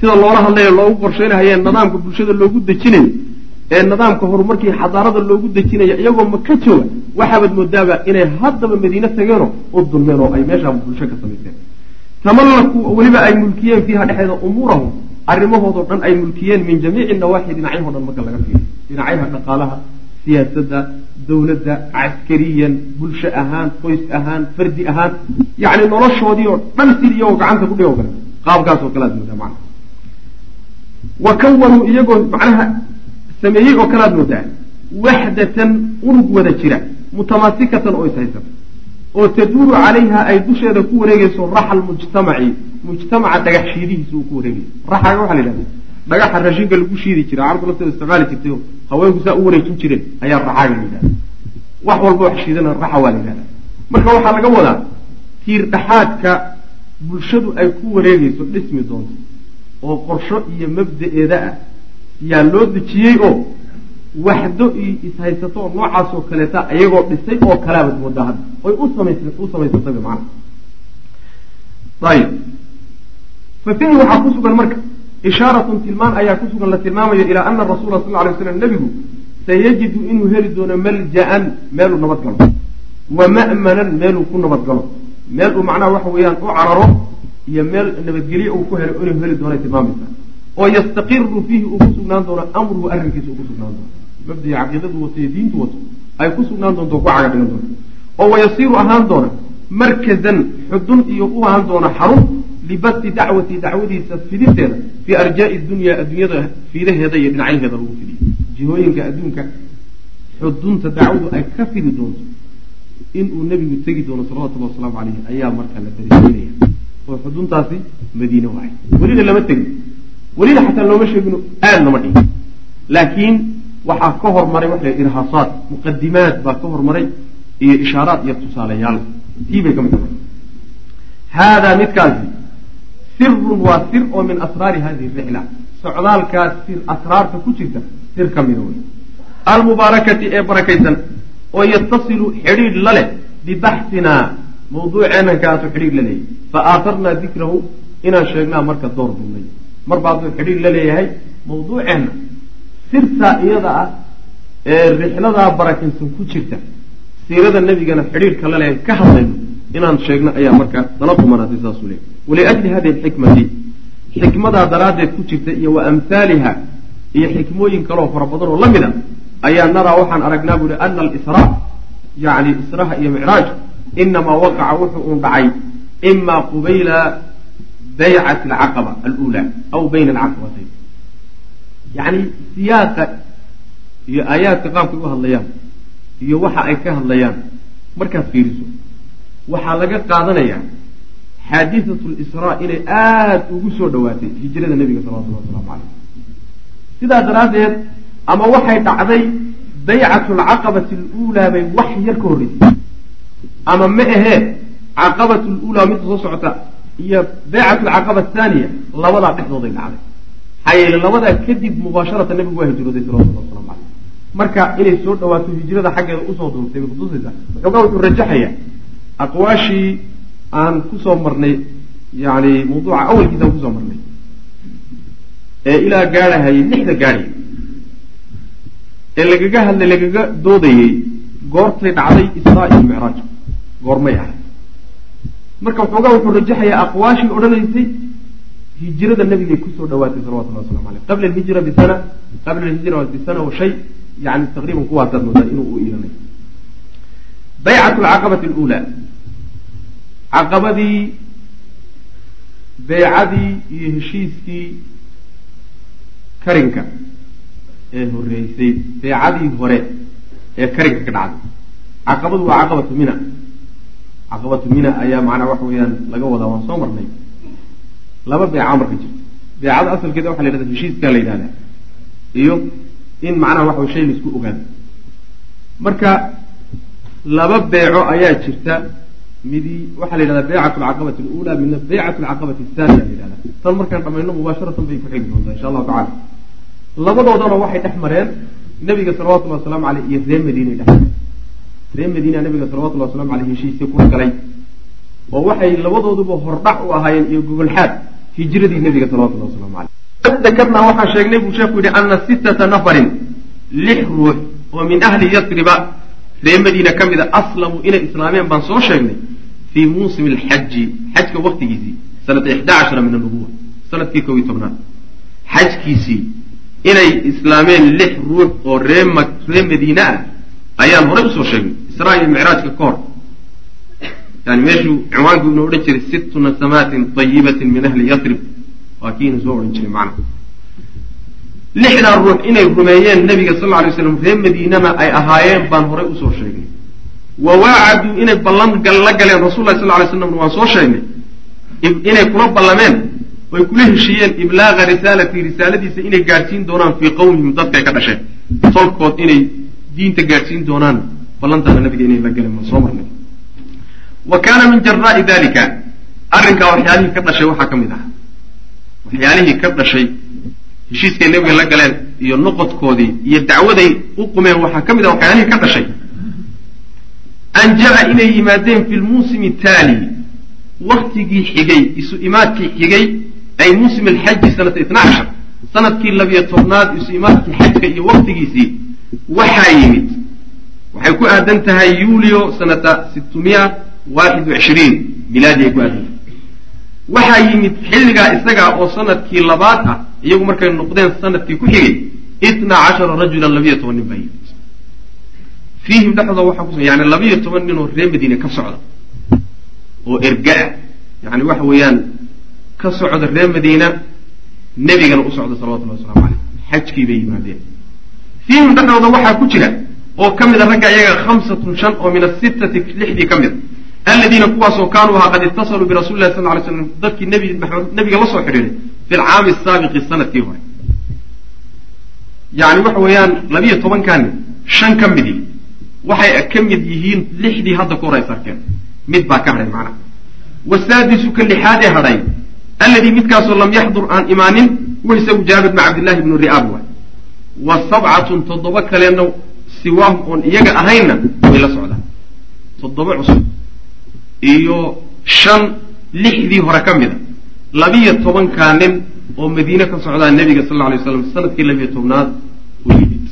sida loola hadlayo loogu qorsheynahayee nidaamka bulshada loogu dejinayo ee nidaamka horumarkii xadaarada loogu dejinayo iyagoo maka jooga waxaabad moodaaba inay haddaba madiine tageenoo u dulmeen oo ay meeshaa bulsho ka samayseen tamallaku weliba ay mulkiyeen fiiha dhexeeda umuurahum arrimahoodao dhan ay mulkiyeen min jamiici nawaaxi dhinacyaho dhan marka laga fiiriyo. Dhinacyaha dhaqaalaha siyaasadda dowladda caskariyan bulsho ahaan qoys ahaan fardi ahaan yacni noloshoodii oo dhan sidii iyagoo gacanta ku dhigoo kale. Qaabkaas oo kale aad moodaa wa kawanuu iyagoo macnaha sameeyey oo kale aad moodaa waxdatan unug wada jira mutamaasikatan oo ishaysata oo taduuru calayha ay dusheeda ku wareegeyso raxa lmujtamaci mujtamaca dhagax shiidihiisa uu ku wareegayo raxaga waxaa la yidhahda dhagaxa raashinka lagu shiidi jiray carabtu lafteeda isticmaali jirtay oo haweenku saa u wareejin jireen ayaa raxaaga la yidhahda wax walba wax shiidana raxa waa la yidhahda marka waxaa laga wadaa tiir dhaxaadka bulshadu ay ku wareegayso dhismi doonto oo qorsho iyo mabda-eeda ah yaa loo dejiyey oo waxdo iyo ishaysato oo noocaasoo kaleeta iyagoo dhisay oo kalaabad moodaa hadda. Oy u samaysatayba macana ayib. Fa fiihi waxaa ku sugan marka ishaaratun tilmaan ayaa ku sugan la tilmaamayo ilaa ana rasuula sal ly slam nebigu sayajidu inuu heli doono malja-an meeluu nabad galo. Wa ma'manan meeluu ku nabad galo. Meel uu macnaha waxa weeyaan u cararo iyo meel nabadgelye uu ku helo inuu heli doono tilmaamaysaa oo yastaqiru fiihi uu ku sugnaan doono amruhu arrinkiisa uu ku sugnaan doono mabdii caqiidadu wato iyo diintu wato ay ku sugnaan doonto ku caga doonto oo wayasiiru ahaan doona markazan xudun iyo u ahaan doona xarun libasti dacwati dacwadiisa fidinteeda fii arjaai dunya adduunyada fiidaheeda iyo dhinacyaheeda lagu fidiyo jihooyinka adduunka xudunta dacwadu ay ka fidi doonto inuu nebigu tegi doono salawatullhi wasalaamu caleyhi ayaa markaa la darisiinaya oo xuduntaasi madiine waay welina lama tegin welina xataa looma sheegino aad lama dhigin laakiin waxaa ka hormaray waxa irhaasaad muqadimaad baa ka hormaray iyo ishaaraad iyo tusaalayaal. Tii bay ka mid tahay haadaa midkaasi sirun waa sir oo min asraari hadihi rixla. Socdaalkaas sir asraarta ku jirta sir ka mida wey almubaarakati ee barakaysan oo yatasilu xidhiidh la leh bibaxsinaa mawduuceenan kaasu xidhiidh la leeyahy fa aatarnaa dikrahu inaan sheegnaa marka door bidnay mar ba hadduu xidhiidh la leeyahay mawduuceenna. Sirtaa iyada ah ee rixladaa barakaysan ku jirta siirada nebigana xidhiidhka la leeyahay ka hadlayno. Inaan sheegno ayaa marka nala qumanaatay saasuu leey waliajli hadihi alxikmati xikmadaa daraaddeed ku jirta iyo wa amhaaliha iyo xikmooyin kaloo fara badan oo la mid a ayaa naraa waxaan aragnaa buuhi ana alisraa yacni israha iyo micraaj inamaa waqaca wuxuu uun dhacay imaa qubayla baycati alcaqaba alula aw bayna alcaqabatayn yacni siyaaqa iyo aayaadka qaabkay u hadlayaan iyo waxa ay ka hadlayaan markaad fiiriso waxaa laga qaadanayaa xaadisatu lisraa inay aada ugu soo dhowaatay hijrada nebiga salawatullahi wasalaamu caleyh sidaa daraaddeed ama waxay dhacday baycatu alcaqabati aluulaa bay wax yar ka horreysay. Ama ma ahee caqabatu luulaa midda soo socota iyo baycatu alcaqaba athaaniya labadaa dhexdooday dhacday maxaa yeele labadaa kadib mubaasharatan nebigu waa hijrooday salawatullahi waslamu caleyh marka inay soo dhawaato hijrada xaggeeda u soo duurtay bay kutusaysaa waxoogaa wuxuu rajaxayaa aqwaashii aan ku soo marnay yani mawduuca awalkiisa aan ku soo marnay ee ilaa gaadhahayay lixda gaadhay ee lagaga hadlay lagaga doodayey goortay dhacday israa iyo micraaj goormay ahay marka waxoogaa wuxuu rajaxayaa aqwaashii odhanaysay hijrada nabigay ku soo dhawaatay salawatullahi waslamu aleyh qabla alhijra bisana qabla alhijra bisana wa shay yani taqriiban kuwaasaad moodaa inuu u iilanay. Baycatu alcaqabati aluulaa. Caqabadii beecadii iyo heshiiskii karinka ee horreysay beecadii hore ee karinka ka dhacday. Caqabadu waa caqabatu mina caqabatu mina ayaa macnaa waxa weeyaan laga wadaa waan soo marnay. Laba beeca marka jirto beecada asalkeeda waxa la yhahda heshiiskaa la yidhahdaa iyo in macnaha waxa shay la isku ogaado. Marka laba beeco ayaa jirta midi waxaa la yidhahdaa baycatu alcaqabati alula midna baycatu alcaqabati athaniya la yidhahda tan markaan dhamayno mubaasharatan bay ku xigi doontaa insha allahu tacala labadoodana waxay dhex mareen nabiga salawatullahi wasalaamu aleyh iyo ree madiinay dhex mareen ree madiina nabiga salawatullahi wasalamu aleyh heshiisya kula galay oo waxay labadooduba hordhac u ahaayeen iyo gogolxaad hijradii nabiga salawatullahi wasalamu aleyh dakarnaa waxaan sheegnay buu sheeku yihi ana sittata nafarin lix ruux oo min ahli yasriba. Ree madiina ka mid a aslamu inay islaameen baan soo sheegnay fii muusimi alxaji xajka waktigiisii sanata ixdaa cashara min anubuwa sannadkii kow iyo tobnaad. Xajkiisii inay islaameen lix ruux oo ree ree madiine ah ayaan horay u soo sheegnay israa iyo micraajka ka hor. Yani meeshuu cinwaanku inuu odhan jiray sittu nasamaatin tayibatin min ahli yasrib waa kiina soo odhan jiray macna lixdaa ruux inay rumeeyeen nabiga sal lla lay slam ree madiinana ay ahaayeen baan horay u soo sheegnay wa waacaduu inay ballan la galeen rasul lah sal ly slam waan soo sheegnay inay kula ballameen oy kula heshiiyeen iblaaqa risaalati risaaladiisa inay gaadhsiin doonaan fii qowmihim dadkay ka dhasheen. Tolkood inay diinta gaadhsiin doonaan ballantaana nabiga inay la galeen waan soo marnay. Wa kaana min jaraa'i dalika arrinkaa waxyaalihii ka dhashay waxaa ka mid ah. Waxyaalihii ka dhashay heshiiskay nabiga la galeen iyo noqodkoodii iyo dacwaday u qumeen waxaa ka mid ah waxyaalihii ka dhashay. An jaa inay yimaadeen fi lmuusimi taali. Waktigii xigay isu imaadkii xigay ay muusim alxaji sanata itna cashar sannadkii labiyo tobnaad isu imaadkii xajka iyo waktigiisii waxaa yimid waxay ku aadan tahay yuulio sanata sitmiya waaxid wacishriin milaadi ay ku aadan tahay. Waxaa yimid xilligaa isagaa oo sannadkii labaad ah iyagu markay noqdeen sannadkii ku xigay itna cashara rajulan labiyo toban nin baa yimid. Fiihim dhexdooda waxaa kusugan yani labiyo toban nin oo reer madiine ka socda oo erga-a yani waxa weeyaan ka socda reer madiina nebigana u socda salawatullahi waslamu caleyh xajkii bay yimaadeen fiihim dhexdooda waxaa ku jira oo ka mida ragga iyaga khamsatun shan oo min asittati lixdii ka mid. Aladiina kuwaasoo kaanuu ahaa qad ittasaluu birasuli lahi sal ly slam dadkii nebiga la soo xidhiiray fi lcaami asaabiqi sannadkii hore. Yani waxa weeyaan labiyo tobankaani shan ka midii waxay ka mid yihiin lixdii hadda ka hor ay sarkeen mid baa ka hadhay macnaha wasaadisu ka lixaad ee hadhay alladii midkaasoo lam yaxdur aan imaanin isagu jaabir bn cabdillahi bnu ri'aab waay wa sabcatun toddoba kalena siwaahum oon iyaga ahaynna way la socdaan. Toddoba cusub iyo shan lixdii hore ka mida labiyo tobankaa nin oo madiine ka socdaa nebiga sal lla alay slam sannadkii labiyo tobnaad u yimid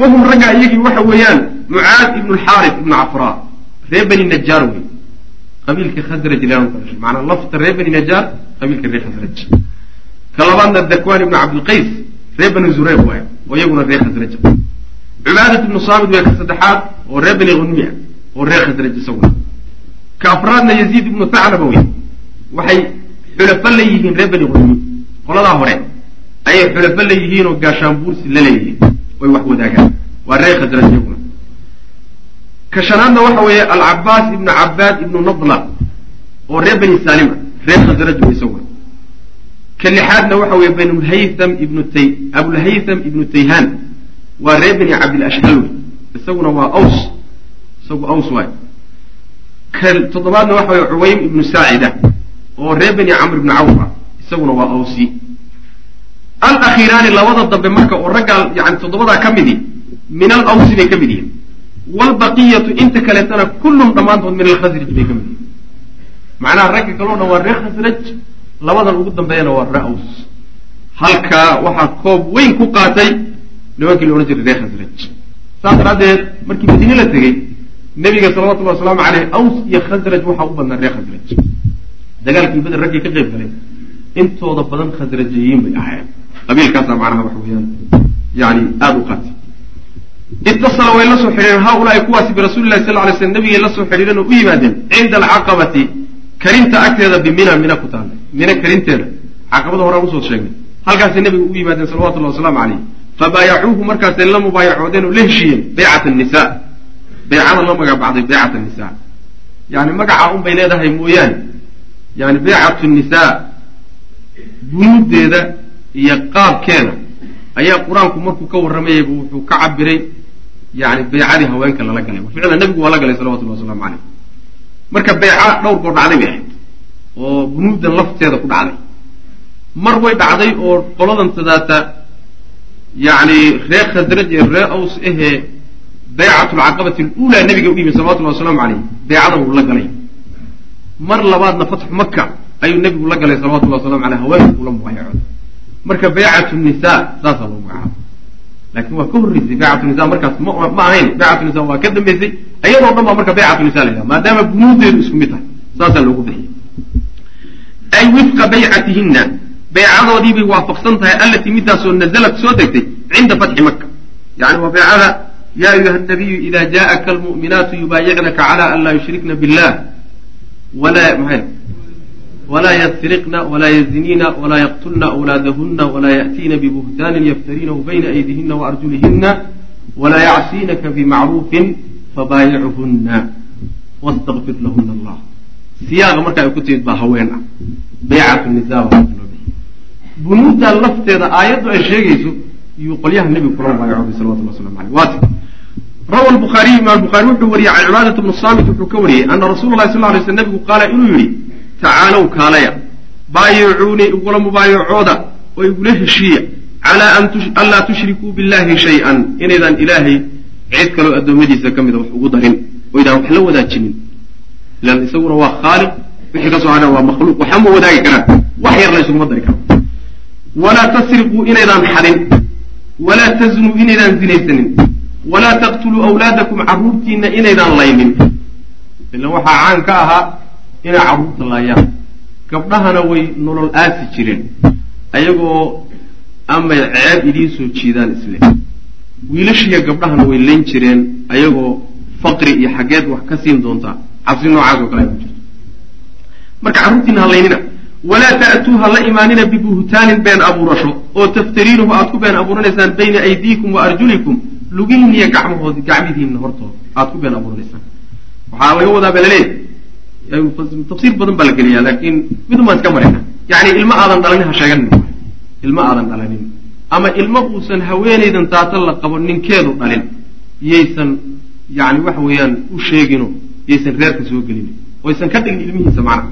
wahum raggaa iyagii waxa weeyaan mucaad ibnu lxaaris ibnu cafraa reer bani najaar wey qabiilka khasraj ilahan ka dhashay macanaa lafta reer bani najaar qabiilka reer khasraj ka labaadna dakwan ibnu cabdilqays reer bani zureyq waay oo iyaguna reer khasraj cubaadat ibnu saamid waa ka saddexaad oo reer bani hunmi oo reer khasraj isaguna ka afraadna yaziid ibnu thaclaba wey waxay xulafo la yihiin reer bani hunmi qoladaa hore ayay xulafo la yihiin oo gaashaanbuursi la leeyihiin way wax wadaagaan. Waa reer khasraj iyaguna. Ka shanaadna waxa weeye alcabaas ibnu cabaad ibnu nadla oo reer bani saalima reer khasraj wey isaguna ka waxa weeye banulhaytham ibnu tay abulhaytham ibnu tayhaan waa reer bani cabdilashhal wey isaguna waa aws. Isagu aws waay. Ka toddobaadna waxa weye cuwaym ibnu saacida oo reer bani camr ibnu cawfa isaguna waa awsi. Alakhiiraani labada dambe marka oo raggaa yani toddobadaa ka midi min alawsi bay ka mid yihiin. Wlbaqiyatu inta kaleetana kullum dhammaantood min alkhasraj bay ka mid yihiin. Macnaha ragga kaleo dhan waa reer khasraj labadan ugu dambeeyana waa ree aws halkaa waxaa koob weyn ku qaatay nimankii la odhan jiray reer khasraj saas daraaddeed markii madiine la tegey nebiga salawatullahi wasalaamu caleyh aws iyo khasraj waxaa u badnaa reer khasraj dagaalkii beder raggii ka qayb galay intooda badan khasrajiyiin bay ahaayeen. Qabiilkaasaa macnaha waxa weeyaan yani aada u qaatay. Itasala way la soo xidhiireen haaulaai kuwaasi birasuli lahi sal lay slm nabigay la soo xidhiireen oo u yimaadeen cinda alcaqabati karinta agteeda bimina mina ku taalla mina karinteeda. Caqabada horaan u soo sheegnay. Halkaasay nabiga ugu yimaadeen salawatullahi wasalaamu caleyh fabaayacuuhu markaasay la mubaayacoodeen oo la heshiiyeen baycat nisa baycada la magacbacday baycat nisa yani magacaa un bay leedahay mooyaane. Yani baycat nisa bunuudeeda iyo qaabkeeda ayaa qur'aanku markuu ka warramayayba wuxuu ka cabiray yani baycadii haweenka lala galay. Ficlan nabigu waa la galay salawatullahi waslamu caleyh marka bayca dhowr goor dhacday bay ahayd oo bunuudan lafteeda ku dhacday. Mar way dhacday oo qoladan sadaata yani reer khasraj ee reer aws ahee baycat lcaqabati luulaa nabiga u yimi salawatullahi wasalaamu caleyh baycada wuu la galay. Mar labaadna fatxu maka ayuu nebigu la galay salawatullahi wasalamu aleyh haweenka kula mubaayacooda marka baycat nisa saasaa loo magacaaba laakiin waa ka horreysay baycat nisa markaas ma ahayn. Baycat nisa waa ka dambeysay iyadoo dhan baa marka baycatu nisa la yidhaha maadaama bunuudeedu isku mid tahay. Saasaa loogu bixiyay ay wifqa baycatihina baycadoodii bay waafaqsan tahay allatii midaasoo nazalad soo degtay cinda fatxi maka yani waa baycada ya ayuha nabiyu ida jaءaka almu'minaatu yubaayicnaka cala an laa yushrikna billah wala maay wlaa ysriqna wlaa yziniina wlaa yqtulna awlaadahuna wlaa yأtiina bbuhtani yftarinahu bayna aydihina waarjulihina wlaa yacsinaka bimacruufi fabaayichuna wاstakfir lahuna allah siyaaqa marka ay ku timid baa haween ah baycat nisa bunuudan lafteeda aayaddu ay sheegayso iyuu qolyaha nebigu kula mubaayacooday salawatullah waslamu aleyh waati rawa lbukhaariy imaam bukhari wuxuu wariyey can cibaadata bnu saamit wuxuu ka wariyey ana rasuula lahi sal ly sl nebigu qaala inuu yihi tacaalow kaalaya. Baayicuunii igula mubaayacooda oo igula heshiiya. Calaa an laa tushrikuu billahi shay-an. Inaydaan ilaahay cid kaloo addoommadiisa ka mida wax ugu darin. Oo ydaan wax la wadaajinin. Ilan isaguna waa khaaliq wixii ka soo hadhan waa makhluuq. Waxama wadaagi karaan. Wax yar laysuguma dari karo. Walaa tasriquu inaydaan xadin. Walaa taznuu inaydaan zinaysanin. Walaa taqtuluu awlaadakum carruurtiina inaydaan laynin. Ilan waxaa caan ka ahaa inay carruurta laayaan gabdhahana way nolol aasi jireen ayagoo amay ceeb idiin soo jiidaan isle. Wiilashiiya gabdhahana way layn jireen ayagoo faqri iyo xaggeed wax ka siin doontaa cabsi noocaas oo kale ay ku jirto marka carruurtiina ha laynina walaa ta'tuu ha la imaanina bibuhtaanin been abuurasho oo taftariinuhu aad ku been abuuranaysaan bayna aydiikum wa arjulikum lugihiin iyo gacmahood gacmidiinna hortooda aad ku been abuuranaysaan. Waxaa laga wadaa balaleey tafsiir badan baa la geliyaa laakiin midun baan iska marayna. Yani ilmo aadan dhalanin ha sheeganin. Ilmo aadan dhalanin ama ilmo uusan haweenaydan taata la qabo ninkeedu dhalin. Yaysan yani waxa weeyaan u sheegino yaysan reerka soo gelin. Oysan ka dhigin ilmihiisa macna.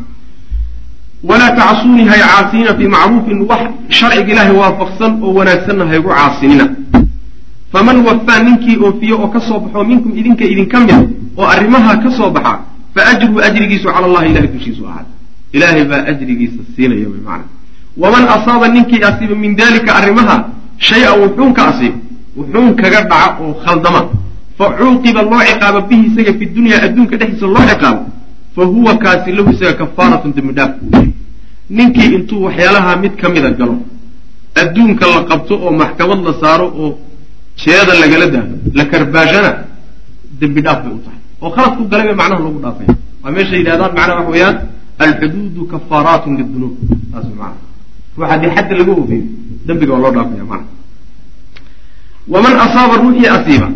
Walaa tacsuunii hay caasiniina fii macruufin wax sharciga ilaahay waafaqsan oo wanaagsanna haygu caasinina. Faman wafaa ninkii oofiye oo ka soo baxo minkum idinka idinka mida oo arrimaha ka soo baxa fa ajruhu ajrigiisu cala allahi ilahay dushiisu ahaad ilaahay baa ajrigiisa siinaya wy maana waman asaaba ninkii asiiba min dalika arrimaha shay-a wuxuun ka asiiba wuxuun kaga dhaca oo khaldama fa cuuqiba loo ciqaabo bihi isaga fi dunya adduunka dhexdiisa loo ciqaabo fa huwa kaasi lahu isaga kafaaratun dembi dhaaf ninkii intuu waxyaalaha mid ka mida galo adduunka la qabto oo maxkamad la saaro oo jeeda lagala daado la karbaashana dembi dhaaf bay u tahay oo khaladku galay bay macnaha loogu dhaafaya waa meesha yidhahdaan macnaha waxa weeyaan alxuduudu kafaaraatun lidunuub saas mana ruux haddii xadda laga oofiyo dembiga waa loo dhaafaya mana waman asaaba ruuxii asiiba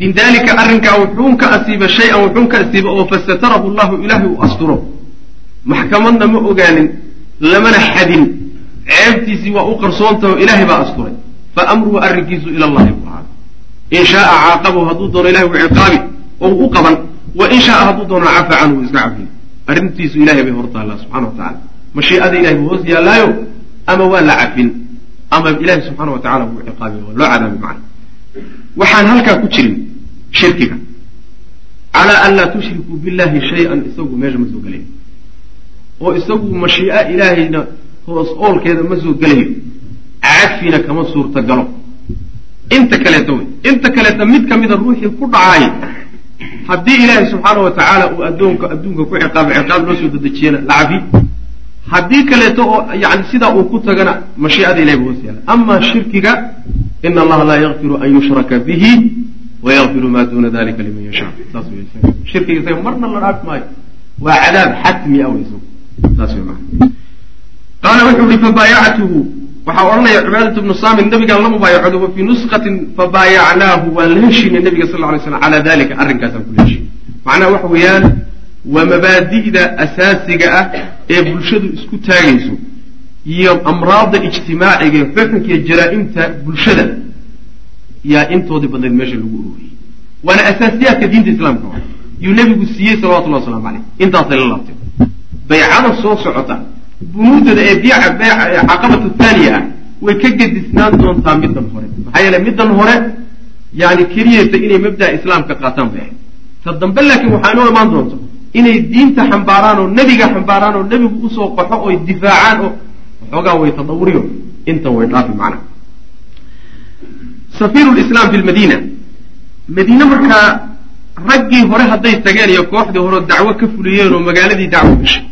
min dalika arrinkaa wuxuun ka asiiba shay-an wuxuun ka asiiba oo fasatarahu llahu ilaahay uu asturo. Maxkamadna ma ogaanin lamana xadin. Ceebtiisii waa u qarsoontaho ilaahay baa asturay. Fa amruhu arrinkiisu ila allahi buu ahaa. In shaaa caaqabahu hadduu doono ilahay wuu ciqaabi oo u qaban wa in shaaa hadduu doono cafa canhu iska cafiy arrintiisu ilahay bay hortaallaa subxana wa tacala mashiicada ilahay buu hoos yaallaayo ama waa la cafin ama ilahi subxaana wa tacala wuu ciqaabi waa loo cadaabi macna waxaan halkaa ku jirin shirkiga. Calaa an laa tushrikuu billahi shay-an isagu meesha ma soo gelayo oo isagu mashii'a ilaahayna hoos oolkeeda ma soo gelayo cafina kama suurta galo inta kaleeta wey inta kaleeta mid ka mida ruuxii ku dhacaay haddii ilaahay subxaana wa tacaala uu addoonka adduunka ku ciqaabo ciqaab loo soo dedejiyana la cafi haddii kaleeto oo yani sidaa uu ku tagana mashiicada ilahay ba hoos yaalla ama shirkiga ina allaha laa yakfiru an yushraka bihi wayakfiru ma duna dalika liman yashaa. Saas wey shirkiga isaga marna la dhaafi maayo. Waa cadaab xatmi ah wey saas wey maa qaala wuxuu ihi fabaayactuhu waxaa odhanaya cibaadatu bnu saamin nabigaan la mubaayacooday wa fii nusqatin fabaayacnaahu waan la heshiinay nabiga sal lla lay slam calaa dalika arrinkaasaan kula heshiinay macnaha waxa weeyaan waa mabaadi'da asaasiga ah ee bulshadu isku taagayso iyo amraadda ijtimaaciga xukunka iyo jaraa-imta bulshada yaa intoodii badnayd meesha lagu ururiyey. Waana asaasiyaadka diinta islaamka wa yuu nebigu siiyey salawatullahi waslamu caleyh intaasay la laabtay. Baycada soo socota bunuudada ee caqabatu thaaniya ah way ka gedisnaan doontaa middan hore. Maxaa yeele middan hore yani keliyata inay mabda'a islaamka qaataan bay ahayd ta dambe laakiin waxaa inoo imaan doonto inay diinta xambaaraan oo nebiga xambaaraan oo nebigu u soo qaxo oy difaacaan oo waxoogaa way tadawuriyo intan way dhaafi macnaha safiiru lislaam fi lmadiina madiine markaa raggii hore hadday tageen iyo kooxdii hore dacwo ka fuliyeen oo magaaladii dacwo gashay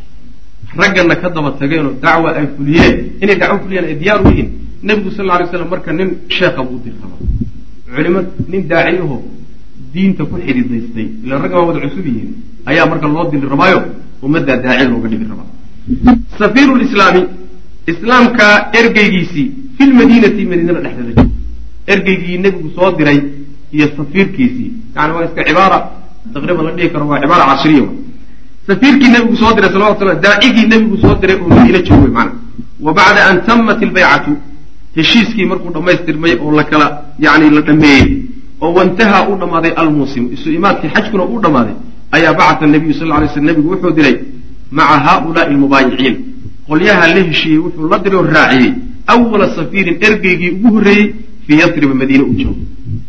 raggana ka daba tageen oo dacwa ay fuliyeen? Inay dacwo fuliyeen ay diyaar u yihiin? Nebigu sal lla alay slam marka nin sheekha buu diri rabaa culimo nin daaciyaho diinta ku xididaystay ila ragga waa wada cusub yihiin ayaa marka loo dili rabaayo ummaddaa daaci looga dhigi rabaa. Safiiru lislaami islaamka ergeygiisii fi lmadiinati madiinada dhexdeeda jooga ergeygii nebigu soo diray iyo safiirkiisii. Yani waa iska cibaara taqriiban la dhihi karo waa cibaara cashriya safiirkii nebigu soo diray salawatu slam daacigii nebigu soo diray oo madiine joogay macna. Wa bacda an tamat ilbaycatu heshiiskii markuu dhammaystirmay oo la kala yani la dhameeyey oo wantahaa u dhammaaday almuusimu isu imaadkii xajkuna uu dhammaaday ayaa bacata nabiyu sal ly sl nebigu wuxuu diray maca haaulaai almubaayiciin. Qolyaha la heshiiyey wuxuu la diray oo raaciyey. Awala safiirin ergeygii ugu horreeyey fii yasriba madiine u joogo.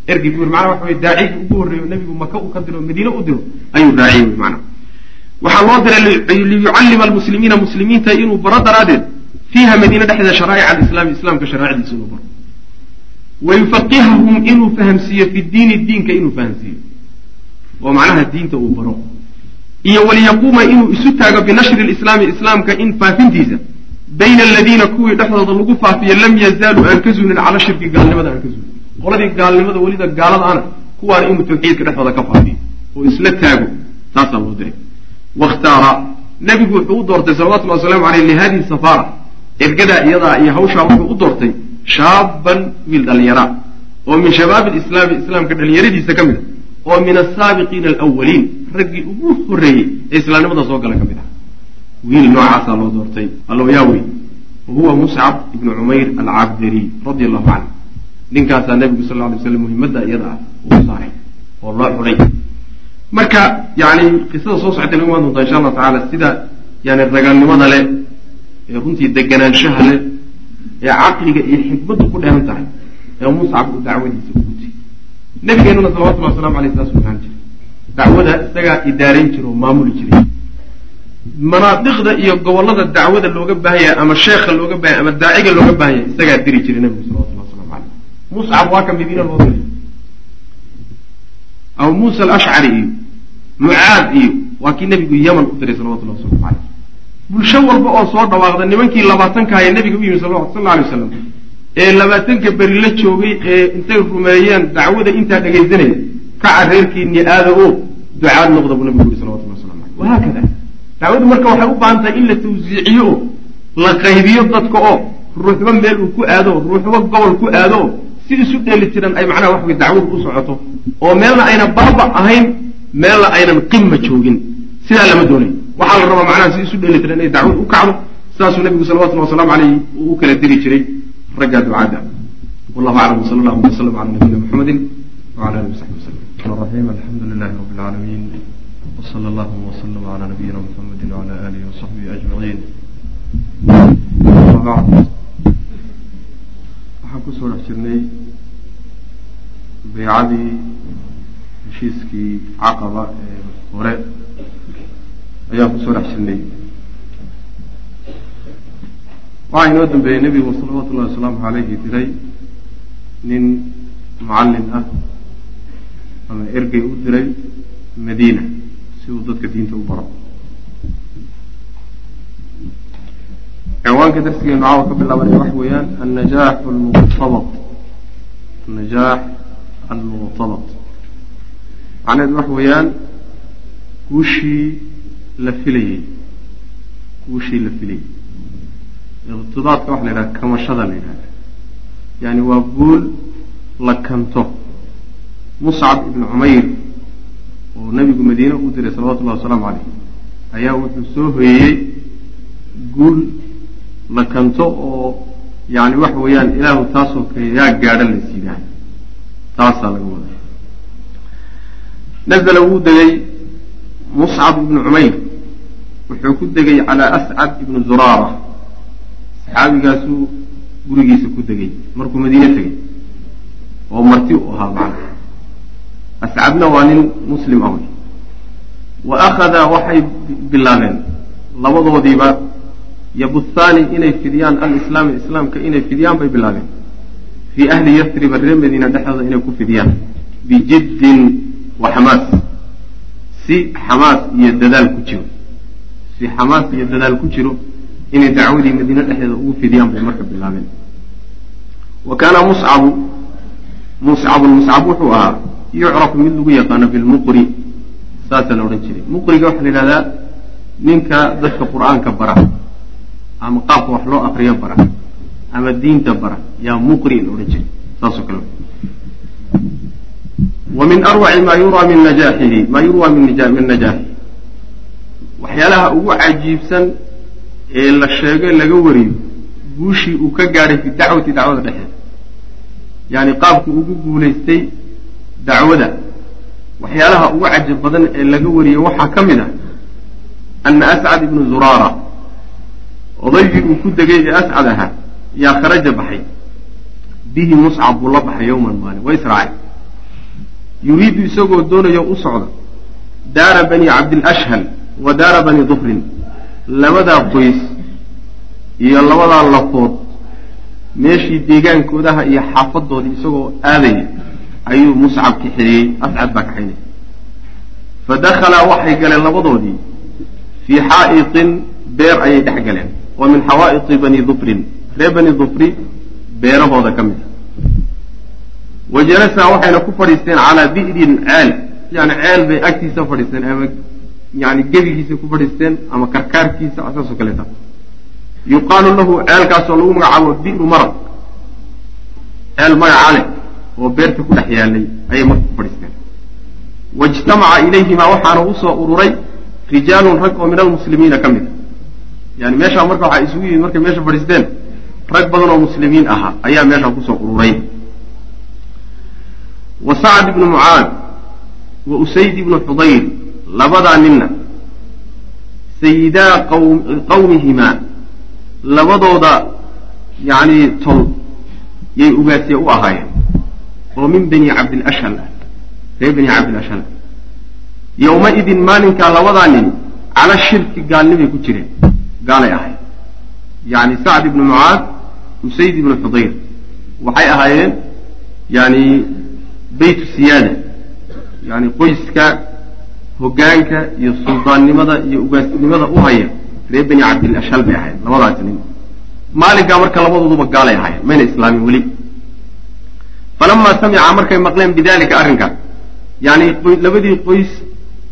Ergeygii macnaa waxa daacigii ugu horreeyo nebigu maka uu ka diro madiine u diro ayuu raaciyey wy maana waxaa loo diray liyucallima almuslimiina muslimiinta inuu baro daraaddeed fiiha madiine dhexdeeda sharaa'ic alislaami islaamka sharaa'icdiisa inuu baro. Wayufaqihahum inuu fahamsiiyo fi diini diinka inuu fahamsiiyo. Oo macnaha diinta uu baro. Iyo waliyaquuma inuu isu taago binashri lislaami islaamka in faafintiisa. Bayna aladiina kuwii dhexdooda lagu faafiyo lam yazaaluu aan ka zuulin cala shirki gaalnimada aan ka zuulin qoladii gaalnimada welida gaalada ana kuwaana inuu tawxiidka dhexdooda ka faafiyo. Oo isla taago taasaa loo diray wakhtaara. Nebigu wuxuu u doortay salawatullhi wasalaamu aleyh lihadihi safaara. Ergadaa iyadaa iyo hawshaa wuxuu u doortay shaaban wiil dhallinyara. Oo min shabaabi lislaami islaamka dhallinyaradiisa ka mid a oo min asaabiqiina alawaliin raggii ugu horreeyey ee islaamnimada soo gala ka mid ah. Wiil noocaasaa loo doortay. Alloyaa wey wa huwa muscab ibnu cumayr alcabdari radi allahu canhu ninkaasaa nebigu sal alay slam muhimadda iyada ah uu saaray oo loo xulay marka yani qisada soo socotay nagu imaan doontaa insha allahu tacaala sida yani ragaalnimada leh ee runtii deganaanshaha leh ee caqliga iyo xikmaddu ku dheehan tahay ee muscab uu dacwadiisa u gutay nabigeenuna salawatullahi wasalamu aleyh saasuu ahaan jiray. Dacwada isagaa idaarayn jira oo maamuli jiray. Manaadiqda iyo gobollada dacwada looga baahan yahay ama sheekha looga bahanya ama daaciga looga baahan yahay isagaa diri jiray nabigu salawatullah waslamu aleyh muscab waa ka madiina loo diray aw muusa alashcari iyo mucaad iyo waa kii nebigu yaman u diray salawatullah waslamu caleyh bulsho walba oo soo dhawaaqda nimankii labaatanka haya nebiga u yimi sal alla alay waslam ee labaatanka beri la joogay ee intay rumeeyeen dacwada intaa dhegaysanaya kaca reerkiini aada oo ducaad noqda buu nabigu yuri salawatullah waslamu aleyh wahaakada dacwadu marka waxay u baahan tahay in la tawsiiciyo oo la qaybiyo dadka oo ruuxba meel uu ku aado ruuxba gobol ku aado si isu dheelitiran ay macnaha wax wey dacwadu u socoto oo meelna ayna baaba ahayn meelna aynan qima joogin. Sidaa lama doonayo waxaa la rabaa macnaha si isu dheelitiran inay dacwadu u kacdo sidaasuu nabigu salawatullah wasalamu aleyh uu u kala diri jiray. Raggaa ducada wallahu aclam sal allahu alay waslam nabiyina muxamedin wala alih wasaxbi waslm raxim alxamdu lilahi rabi lcaalamiin wsal allahuma wslm ala nabiyina muxamedi wala alihi wasaxbihi ajmaciin waxaan ku soo dhex jirnay baycadii heshiiskii caqaba ee hore. Ayaan ku soo dhex jirnay waxaa inoo dambeeyey nebigu salawaatu ullahi wasalaamu caleyhi diray nin mucallin ah ama ergey u diray madiina si uu dadka diinta u baro cinwaanka darsigeenu caawa ka bilaabanaya waxa weeyaan annajaax almuqtabad annajaax almuqtabad macnaheedu waxa weeyaan guushii la filayey guushii la filayey iqtidaadka waxa la yidhaha kamashada la yidhahda yani waa guul la kanto. Muscab ibnu cumayr oo nebigu madiine u diray salawatullahi wasalaamu caleyh ayaa wuxuu soo hoyeeyey guul la kanto oo yani waxa weeyaan ilaahu taasoo kale yaa gaadha lays yidhaah taasaa laga wada nazla wuu degay muscab ibnu cumayr wuxuu ku degay calaa ascad ibnu zuraara. Saxaabigaasuu gurigiisa ku degay. Markuu madiine tegey oo marti u ahaa macna. Ascadna waa nin muslim ah wa akhada waxay bilaabeen. Labadoodiiba yabuthaani inay fidiyaan alislaama islaamka inay fidiyaan bay bilaabeen. Fii ahli yasriba reer madiina dhexdooda inay ku fidiyaan. Bijiddin wa xamaas si xamaas iyo dadaal ku jiro. Si xamaas iyo dadaal ku jiro inay dacwadii madiine dhexdeeda ugu fidiyaan bay marka bilaabeen. Wa kaana muscabu muscabun muscab wuxuu ahaa yucrafu mid lagu yaqaano bilmuqri saasaa la odhan jiray. Muqriga waxaa la yidhahdaa ninka dadka qur'aanka bara ama qaabka wax loo akriyo bara ama diinta bara yaa muqri la odhan jiray saasoo kale. Wa min arwaci ma yuraa min najaaxihi ma yurwa min najaaxi waxyaalaha ugu cajiibsan ee la sheego laga wariyo guushii uu ka gaadhay fi dacwati dacwada dhexeeda. Yacni qaabkii ugu guulaystay dacwada. Waxyaalaha ugu cajab badan ee laga wariyey waxaa ka mid ah ana ascad ibnu zuraara odaygii uu ku degay ee ascad ahaa yaa kharaja baxay. Bihi muscab buu la baxay yowman maalin waa israacay yuriidu isagoo doonayo u socda daara bani cabdilashhal wa daara bani dufrin labadaa qoys iyo labadaa lafood. Meeshii deegaankoodaha iyo xaafadoodii isagoo aadaya ayuu muscab kaxeeyey ascad baa kaxaynaya fa dakhalaa waxay galeen labadoodii. Fii xaa'iqin beer ayay dhex galeen oo min xawaa'iqi bani dufrin reer bani dufri beerahooda ka mid a wa jalasaa waxayna ku fadhiisteen calaa bi'rin ceel yani ceel bay agtiisa fadhiisteen ama yani gebigiisa ku fadhiisteen ama karkaarkiisa saasoo kaleeta. Yuqaalu lahu ceelkaasoo lagu magacaabo bi'ru maraq. Ceel magaca leh oo beerta ku dhex yaalay ayay marka ku fadhiisteen. Waijtamaca ilayhimaa waxaana u soo ururay rijaalun rag oo min almuslimiina ka mid a yani meeshaa marka waxaa isugu yimid markay meesha fadhiisteen rag badan oo muslimiin ahaa ayaa meeshaa ku soo ururay. Wa sacd ibnu mucaad wa usayd ibnu xudayr labadaa ninna sayidaa qawmihimaa labadooda yacni tol yay ugaasye u ahaayeen oo min bani cabdilashhal ah reer bani cabdilashhal yowma-idin maalinkaa labadaa nin cala shirki gaalnimay ku jireen gaalay ahayd yacni sacd ibnu mucaad usayd ibnu xudayr waxay ahaayeen yani beytu siyaada. Yani qoyska hoggaanka iyo suldaannimada iyo ugaasnimada u haya reer bani cabdilashhal bay ahayd labadaasi nin. Maalinkaa marka labadooduba gaalay ahaayeen mayna islaamin weli. Falamaa samica markay maqleen bidalika arrinka yani labadii qoys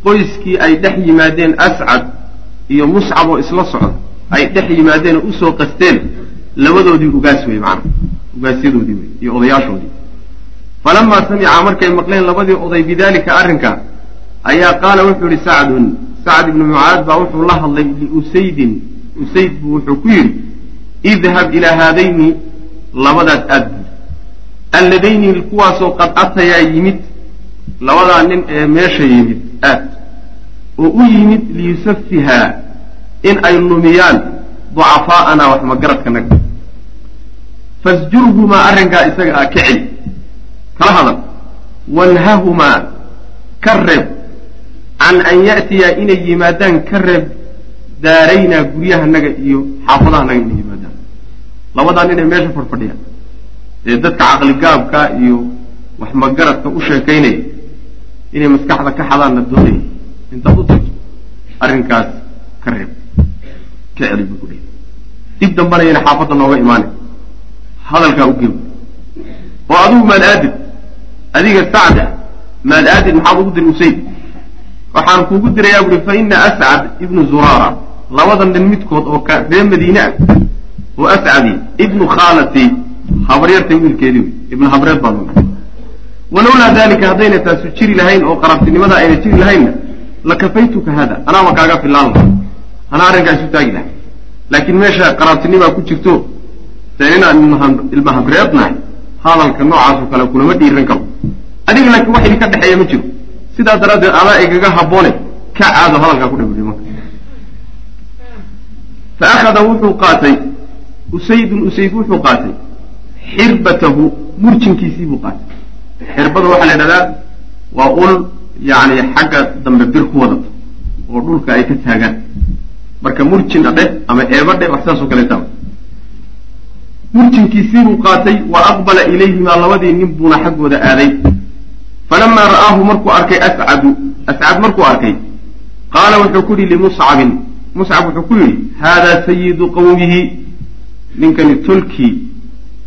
qoyskii ay dhex yimaadeen ascad iyo muscab oo isla socda ay dhex yimaadeen oo u soo qasteen labadoodii ugaas wey macana ugaasyadoodii wey iyo odayaashoodii. Falamaa samica markay maqleen labadii oday bidalika arrinka ayaa qaala wuxuu yihi sacdun sacd ibnu mucaad baa wuxuu la hadlay liusaydin usayd buu wuxuu ku yidhi idhab ilaa haadayni labadaas aad buud alladayni kuwaasoo qad atayaa yimid labadaa nin ee meesha yimid aad oo u yimid liyusafihaa in ay lumiyaan ducafaa'ana wax magaradkanaga fasjurhumaa arrinkaa isaga ah ka celi. Kala hadal. Wanhahumaa ka reeb. Can an ya'tiyaa inay yimaadaan ka reeb daaraynaa guryahanaga iyo xaafadahanaga inay yimaadaan. Labadaa ninay meesha fadhfadhiyaan ee dadka caqligaabka iyo wax magaradka u sheekaynaya inay maskaxda ka xadaanna doonaya intaad u tagto arrinkaas ka reeb. Ka celi buu ku dib dambanayana xaafadda nooga imaanay hadalkaa u geb oo adigu maad aadid. Adiga sacda maad aadid maxaad ugu diri usayd? Waxaan kuugu dirayaa buuri fa ina ascad ibnu zuraara labada nin midkood oo ka reer madiine ah oo ascadi ibnu khaalati habaryartay wiilkeedii wey ibnu habreed nahay walowlaa dalika haddayna taasu jiri lahayn oo qarabtinimada ayna jiri lahaynna lakafaytuka hada? Anaaba kaaga filaan laha anaa arrinkaa isu taagi lahay laakiin meesha qaraabtinimaa ku jirto dee inaan ilma habreed nahay hadalka noocaasoo kale kulama dhiiran karo. Adiga laakiin wax idinka dhexeeya ma jiro. Sidaa daraaddeed adaa igaga habboone ka caado hadalkaa ku dhawdhi marka. Fa akhada wuxuu qaatay usaydun usayd wuxuu qaatay xirbatahu murjinkiisii buu qaatay. Xirbada waxaa la idhahdaa waa ul yacni xagga dambe bir ku wadato oo dhulka ay ka taagaan. Marka murjin adhe ama eebadhe wax saasoo kaleeta murjinkiisiibuu qaatay wa aqbala ilayhimaa labadii nin buuna xaggooda aaday. Falamaa ra'aahu markuu arkay ascadu ascad markuu arkay qaala wuxuu ku yidhi limuscabin muscab wuxuu ku yidhi haadaa sayidu qawmihi. Ninkani tolkii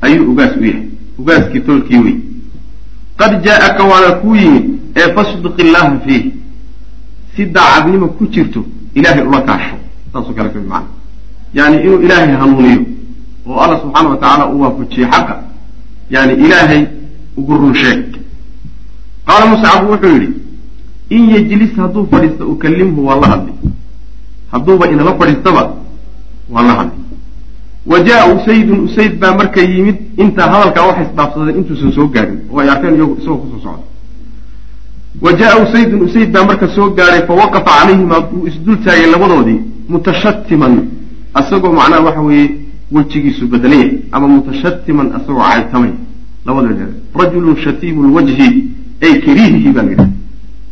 ayuu ugaas u yahay ugaaskii tolkii wey qad jaa'aka waana kuu yimid ee fasdiq illaaha fiih. Si daacadnimo ku jirto ilaahay ula kaasho saasoo kale ka macana yani inuu ilaahay hanuuniyo oo alla subxaana wa tacaala uu waafajiyo xaqa yani ilaahay ugu run sheeg. Qaala muscab wuxuu yidhi in yejlis hadduu fadhiisto ukallimhu waa la hadlay hadduuba inala fadhiistaba waan la hadlay wa jaa usaydun usayd baa marka yimid intaa hadalkaa waxay isdhaafsadeen intuusan soo gaadhin oo ay arkeen iyagu isagoo ku soo socda wa jaa usaydun usayd baa marka soo gaadhay fa waqafa calayhima wuu isdul taagay labadoodii mutashatiman asagoo macnaha waxa weeye wejigiisu bedelaya ama mutashatiman asagoo caytamay labada rajulun shatiimu lwajhi ay kariihihi baa la yidhaha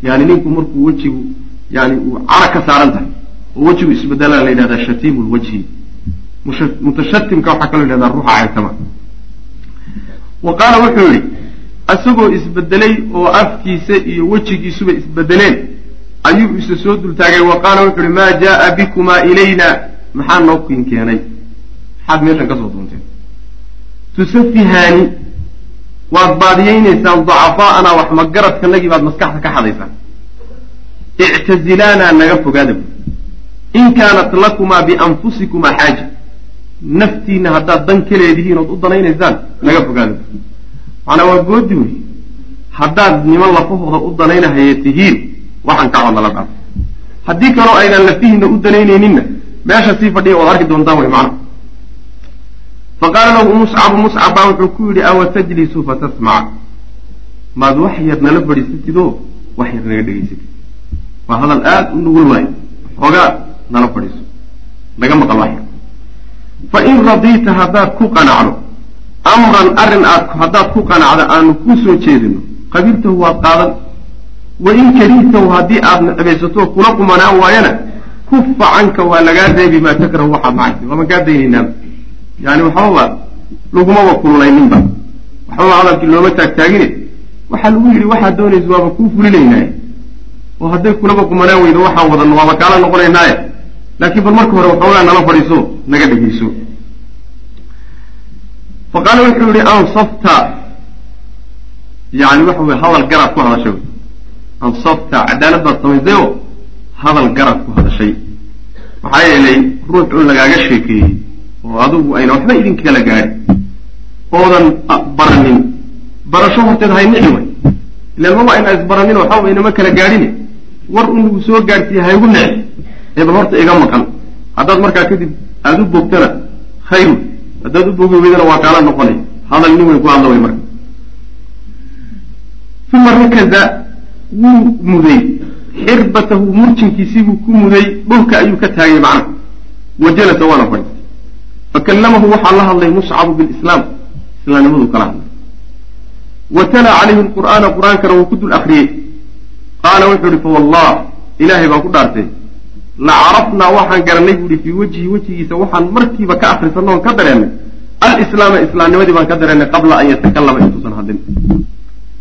yani ninku markuu wejigu yani uu cara ka saaran tahay oo wejigu isbedelaa la yidhahdaa shatiimu lwajhi mutashatimka waxaa kaloo yidhahdaa ruuxa caytama wa qaala wuxuu yihi isagoo isbedelay oo afkiisa iyo wejigiisuba isbedeleen ayuu isa soo dultaagay. Wa qaala wuxu uhi maa jaaa bikumaa ilayna? Maxaa noo kin keenay? Maxaad meeshan ka soo duunteen tusafihaani waad baadiyeynaysaan dacafaa'ana wax magaradkanagii baad maskaxda ka xadaysaan? Ictazilaanaa naga fogaada bu in kaanat lakumaa bianfusikumaa xaaja naftiina haddaad dan ka leedihiin ood u danaynaysaan naga fogaada bu macnaa waa goodi wey. Haddaad niman lafahooda u danaynahaya tihiin waxaan kacoo nala dhaaf haddii kaloo aynan lafihiina u danaynayninna meesha sii fadhiya waad arki doontaan wey macna faqaala lahu muscabu muscab baa wuxuu ku yidhi awa tajlisu fatasmac maad wax yar nala fadhiisatid oo wax yar naga dhegaysatid waa hadal aada u nugul waayo xoogaa nala fadhiiso. Naga maqal wax fa in radiita haddaad ku qanacdo amran arrin aad haddaad ku qanacdo aanu kuu soo jeedino qabiltahu waad qaadan wa in karihtahu haddii aad necbaysato kula qumanaan waayana kufa canka waa lagaa reebi maa takrahu waxaad nacaysa waama kaa daynaynaa yani waxbaba lagumaba kullayninba waxbaba hadalkii looma taagtaagine waxaa lagu yidhi waxaad doonaysa waaba kuu fulinaynaaye oo hadday kulaba qumanaan weydo waxaan wadanno waaba kaala noqonaynaaye laakiin bal marka hore waxoogaa nala fadhiiso naga dhegeyso fa qaala wuxuu yihi ansafta. Yani waxa weye hadal garaad ku hadashay. Ansafta cadaalad baad samaysay oo hadal garaad ku hadashay. Maxaa yeelay ruux un lagaaga sheekeeyey oo adigu ayna waxba idinkala gaadhin oodan baranin. Barasho horteed hay nici way. Ilan maba ayna isbaranin waxba aynama kala gaadhine war un lagu soo gaadhsiiye haygu nici eeba horta iga maqan. Haddaad markaa kadib aada u bogtana khayru haddaad u bogi weydana waa kaala noqonay. Hadal nin weyn ku hadla way marka. Uma rakaza wuu muday. Xirbatahu murjinkiisiibuu ku muday. Dhulka ayuu ka taagay macna. Wa jalasa waana fadhiistay fakallamahu waxaa la hadlay muscabu bilislaam islaamnimaduu kala hadlay. Wa talaa calayhi lqur'aana qur'aankana wuu ku dul akriyey qaala wuxuu ihi fawallah ilaahay baan ku dhaartay la carafnaa waxaan garanay buu ihi fii wejhi wejigiisa waxaan markiiba ka akrisanno oon ka dareennay alislaama islaamnimadii baan ka dareennay qabla an yatakallama intuusan hadlin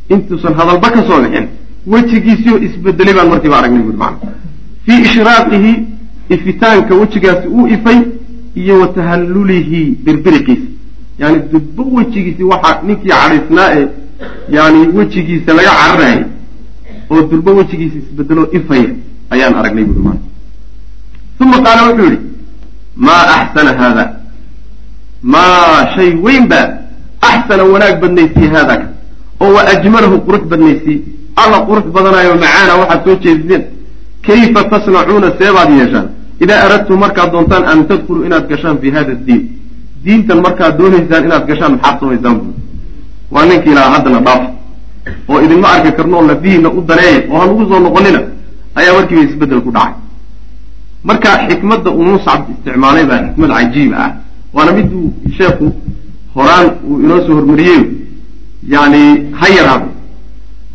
intuusan hadalba ka soo bixin wejigiisioo isbedelay baan markiiba aragnay buui macana fii ishraaqihi ifitaanka wejigaasi uu ifay iyo wa tahallulihi birbiriqiisa yani dubbo wejigiisi waxaa ninkii cadhaysnaa ee yani wejigiisa laga cararayay oo durbo wejigiisa isbedeloo ifaya ayaan aragnay buui maana uma qaala wuxuu yihi maa axsana haada maa shay weyn baa axsana wanaag badnaysii haada ka oo wa ajmalahu qurux badnaysii alla qurux badanaayo macaana waxaad soo jeediseen kayfa tasnacuuna seebaad yeeshaan idaa aradtum markaad doontaan an tadkuluu inaad gashaan fi hada diin diintan markaad doonaysaan inaad gashaan maxaad samaysaan buui waa ninkii lahaa haddana dhaaf oo idinma arki karno oo lafihiina u daneeya oo ha lagu soo noqonina ayaa markiiba isbeddel ku dhacay marka xikmadda uu muscab isticmaalay baa xikmad cajiiba ah. Waana miduu sheekhu horaan uu inoo soo hormariyey yani ha yaraado.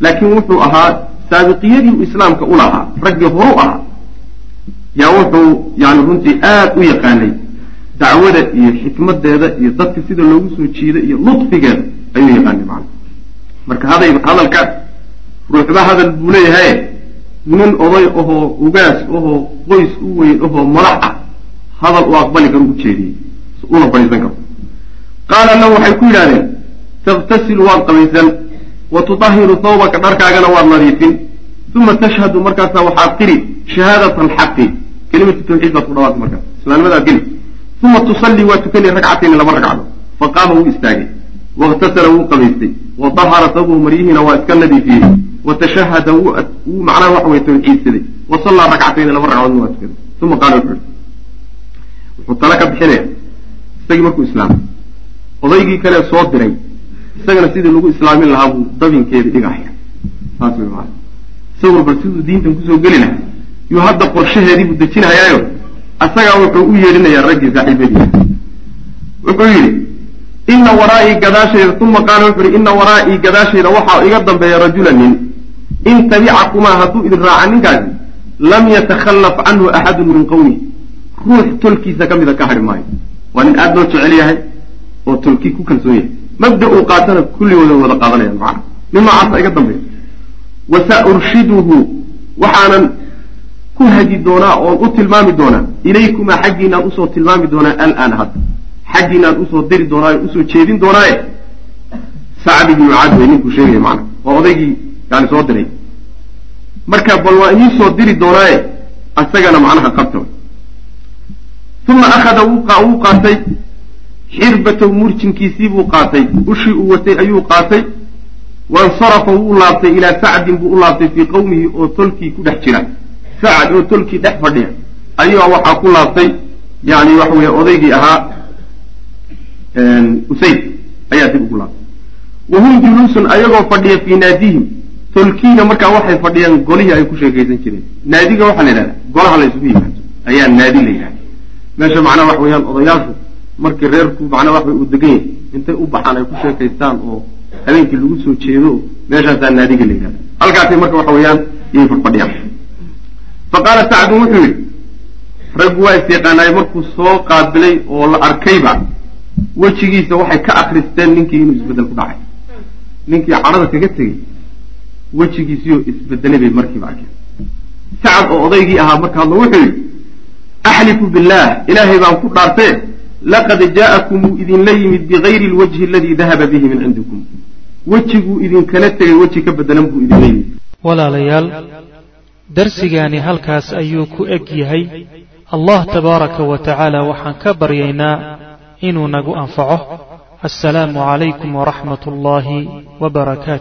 Laakiin wuxuu ahaa saabiqiyadii uu islaamka u lahaa raggii horu ahaa. Yaa wuxuu yani runtii aada u yaqaanay dacwada iyo xikmadeeda iyo dadka sida loogu soo jiida iyo ludfigeeda ayuu yaqaanay macana marka hadalka ruuxba hadal buu leeyahay nin oday ahoo ugaas ahoo qoys u weyn ahoo madax ah. Hadal uu aqbali karo u jeediyey. Una fadhiisan karo. Qaala lahu waxay ku yidhahdeen taktasilu waad qabaysan wa tudahiru thawbaka dharkaagana waad nadiifin. Uma tashhadu markaasaa waxaad qiri shahaadat alxaqi kelimatu tawxiid baad ku dhawaaqi markaas islaamnimadaad geli. Uma tusallii waa tukani ragcatayni laba ragcado faqaama wuu istaagay. Waiktasala wuu qabaystay. Wa dahara thawbahu maryihiina waa iska nadiifiyey wa tashahada wuu macnaha waxa weye tawxiidsaday wa sallaa ragcatayni laba ragcadoodna waa tukaday uma qaala wuxuu ihi wuxuu tala ka bixinaya isagii markuu islaamay odaygii kale soo diray isagana sidii lagu islaamin lahaa buu dabinkeedii dhigahaya saas wey maana isaguna bal siduu diintan ku soo geli lahaa yuu hadda qorshaheedii buu dejinayaayo asagaa wuxuu u yeedhinayaa raggii saaxiibadiisa wuxuu yidhi ina waraa'ii gadaashayda uma qaala wuxuu yihi ina waraa'ii gadaashayda waxaa iga dambeeya rajula nin in tabicakumaa hadduu idin raaca ninkaasi lam yatakhallaf canhu axadun min qowmihi ruux tolkiisa ka mida ka hadhi maayo. Waa nin aada loo jecel yahay oo tolkii ku kalsoon yahay. Mabda uu qaatana kulligooda wada qaadanayaan macana nin noocaasa iga dambeeya wasa urshiduhu waxaanan ku hagi doonaa oon u tilmaami doonaa. Ilaykumaa xaggiinaan u soo tilmaami doonaa alaan hadda xaggiinaan u soo diri doonaayo u soo jeedin doonaaye. Sacd ibnu mucaad wey ninkuu sheegaya macana waa odaygii yani soo diray marka bal waa idiin soo diri doonaaye asagana macnaha qabta uma akhada wuu qaatay. Xirbatahu murjinkiisii buu qaatay. Ushii uu watay ayuu qaatay. Wansarafa wuu laabtay ilaa sacdin buu u laabtay fii qowmihi oo tolkii ku dhex jira. Sacad oo tolkii dhex fadhiya. Ayaa waxaa ku laabtay yani waxa weeye odaygii ahaa usayd ayaa dib ugu laabtay. Wa hum juluusun ayagoo fadhiya fii naadihim tolkiina markaa waxay fadhiyaan golihii ay ku sheekaysan jireen. Naadiga waxaa la yidhahda golaha la isugu yimaado ayaa naadi la yidhahda meesha macnaha waxa weeyaan odayaashu markii reerku macnaha wax way uu degan yahay intay u baxaan ay ku sheekaystaan oo habeenkii lagu soo jeedo meeshaasaa naadiga la yidhahda halkaasay marka waxa weeyaan yay fadhfadhiyaan fa qaala sacdun wuxuu yidhi raggu waa is yaqaanaay markuu soo qaabilay oo la arkayba wejigiisa waxay ka akristeen ninkii inuu isbeddel ku dhacay. Ninkii cadhada kaga tegey wejigiisiyo isbedelay bay markiiba arkeen. Sacad oo odaygii ahaa marka hadlo wuxuu yidhi axlifu billaah ilaahay baan ku dhaartee laqad jaa'akum wuu idinla yimid bigayri lwajhi aladii dahaba bihi min cindikum. Wejiguu idinkala tegay weji ka bedelan buu idinla yimid walaalayaal darsigaani halkaas ayuu ku eg yahay. Allah tabaaraka wa tacaala waxaan ka baryaynaa inuu nagu anfaco. Assalaamu calaykum waraxmat ullaahi wbarakaatu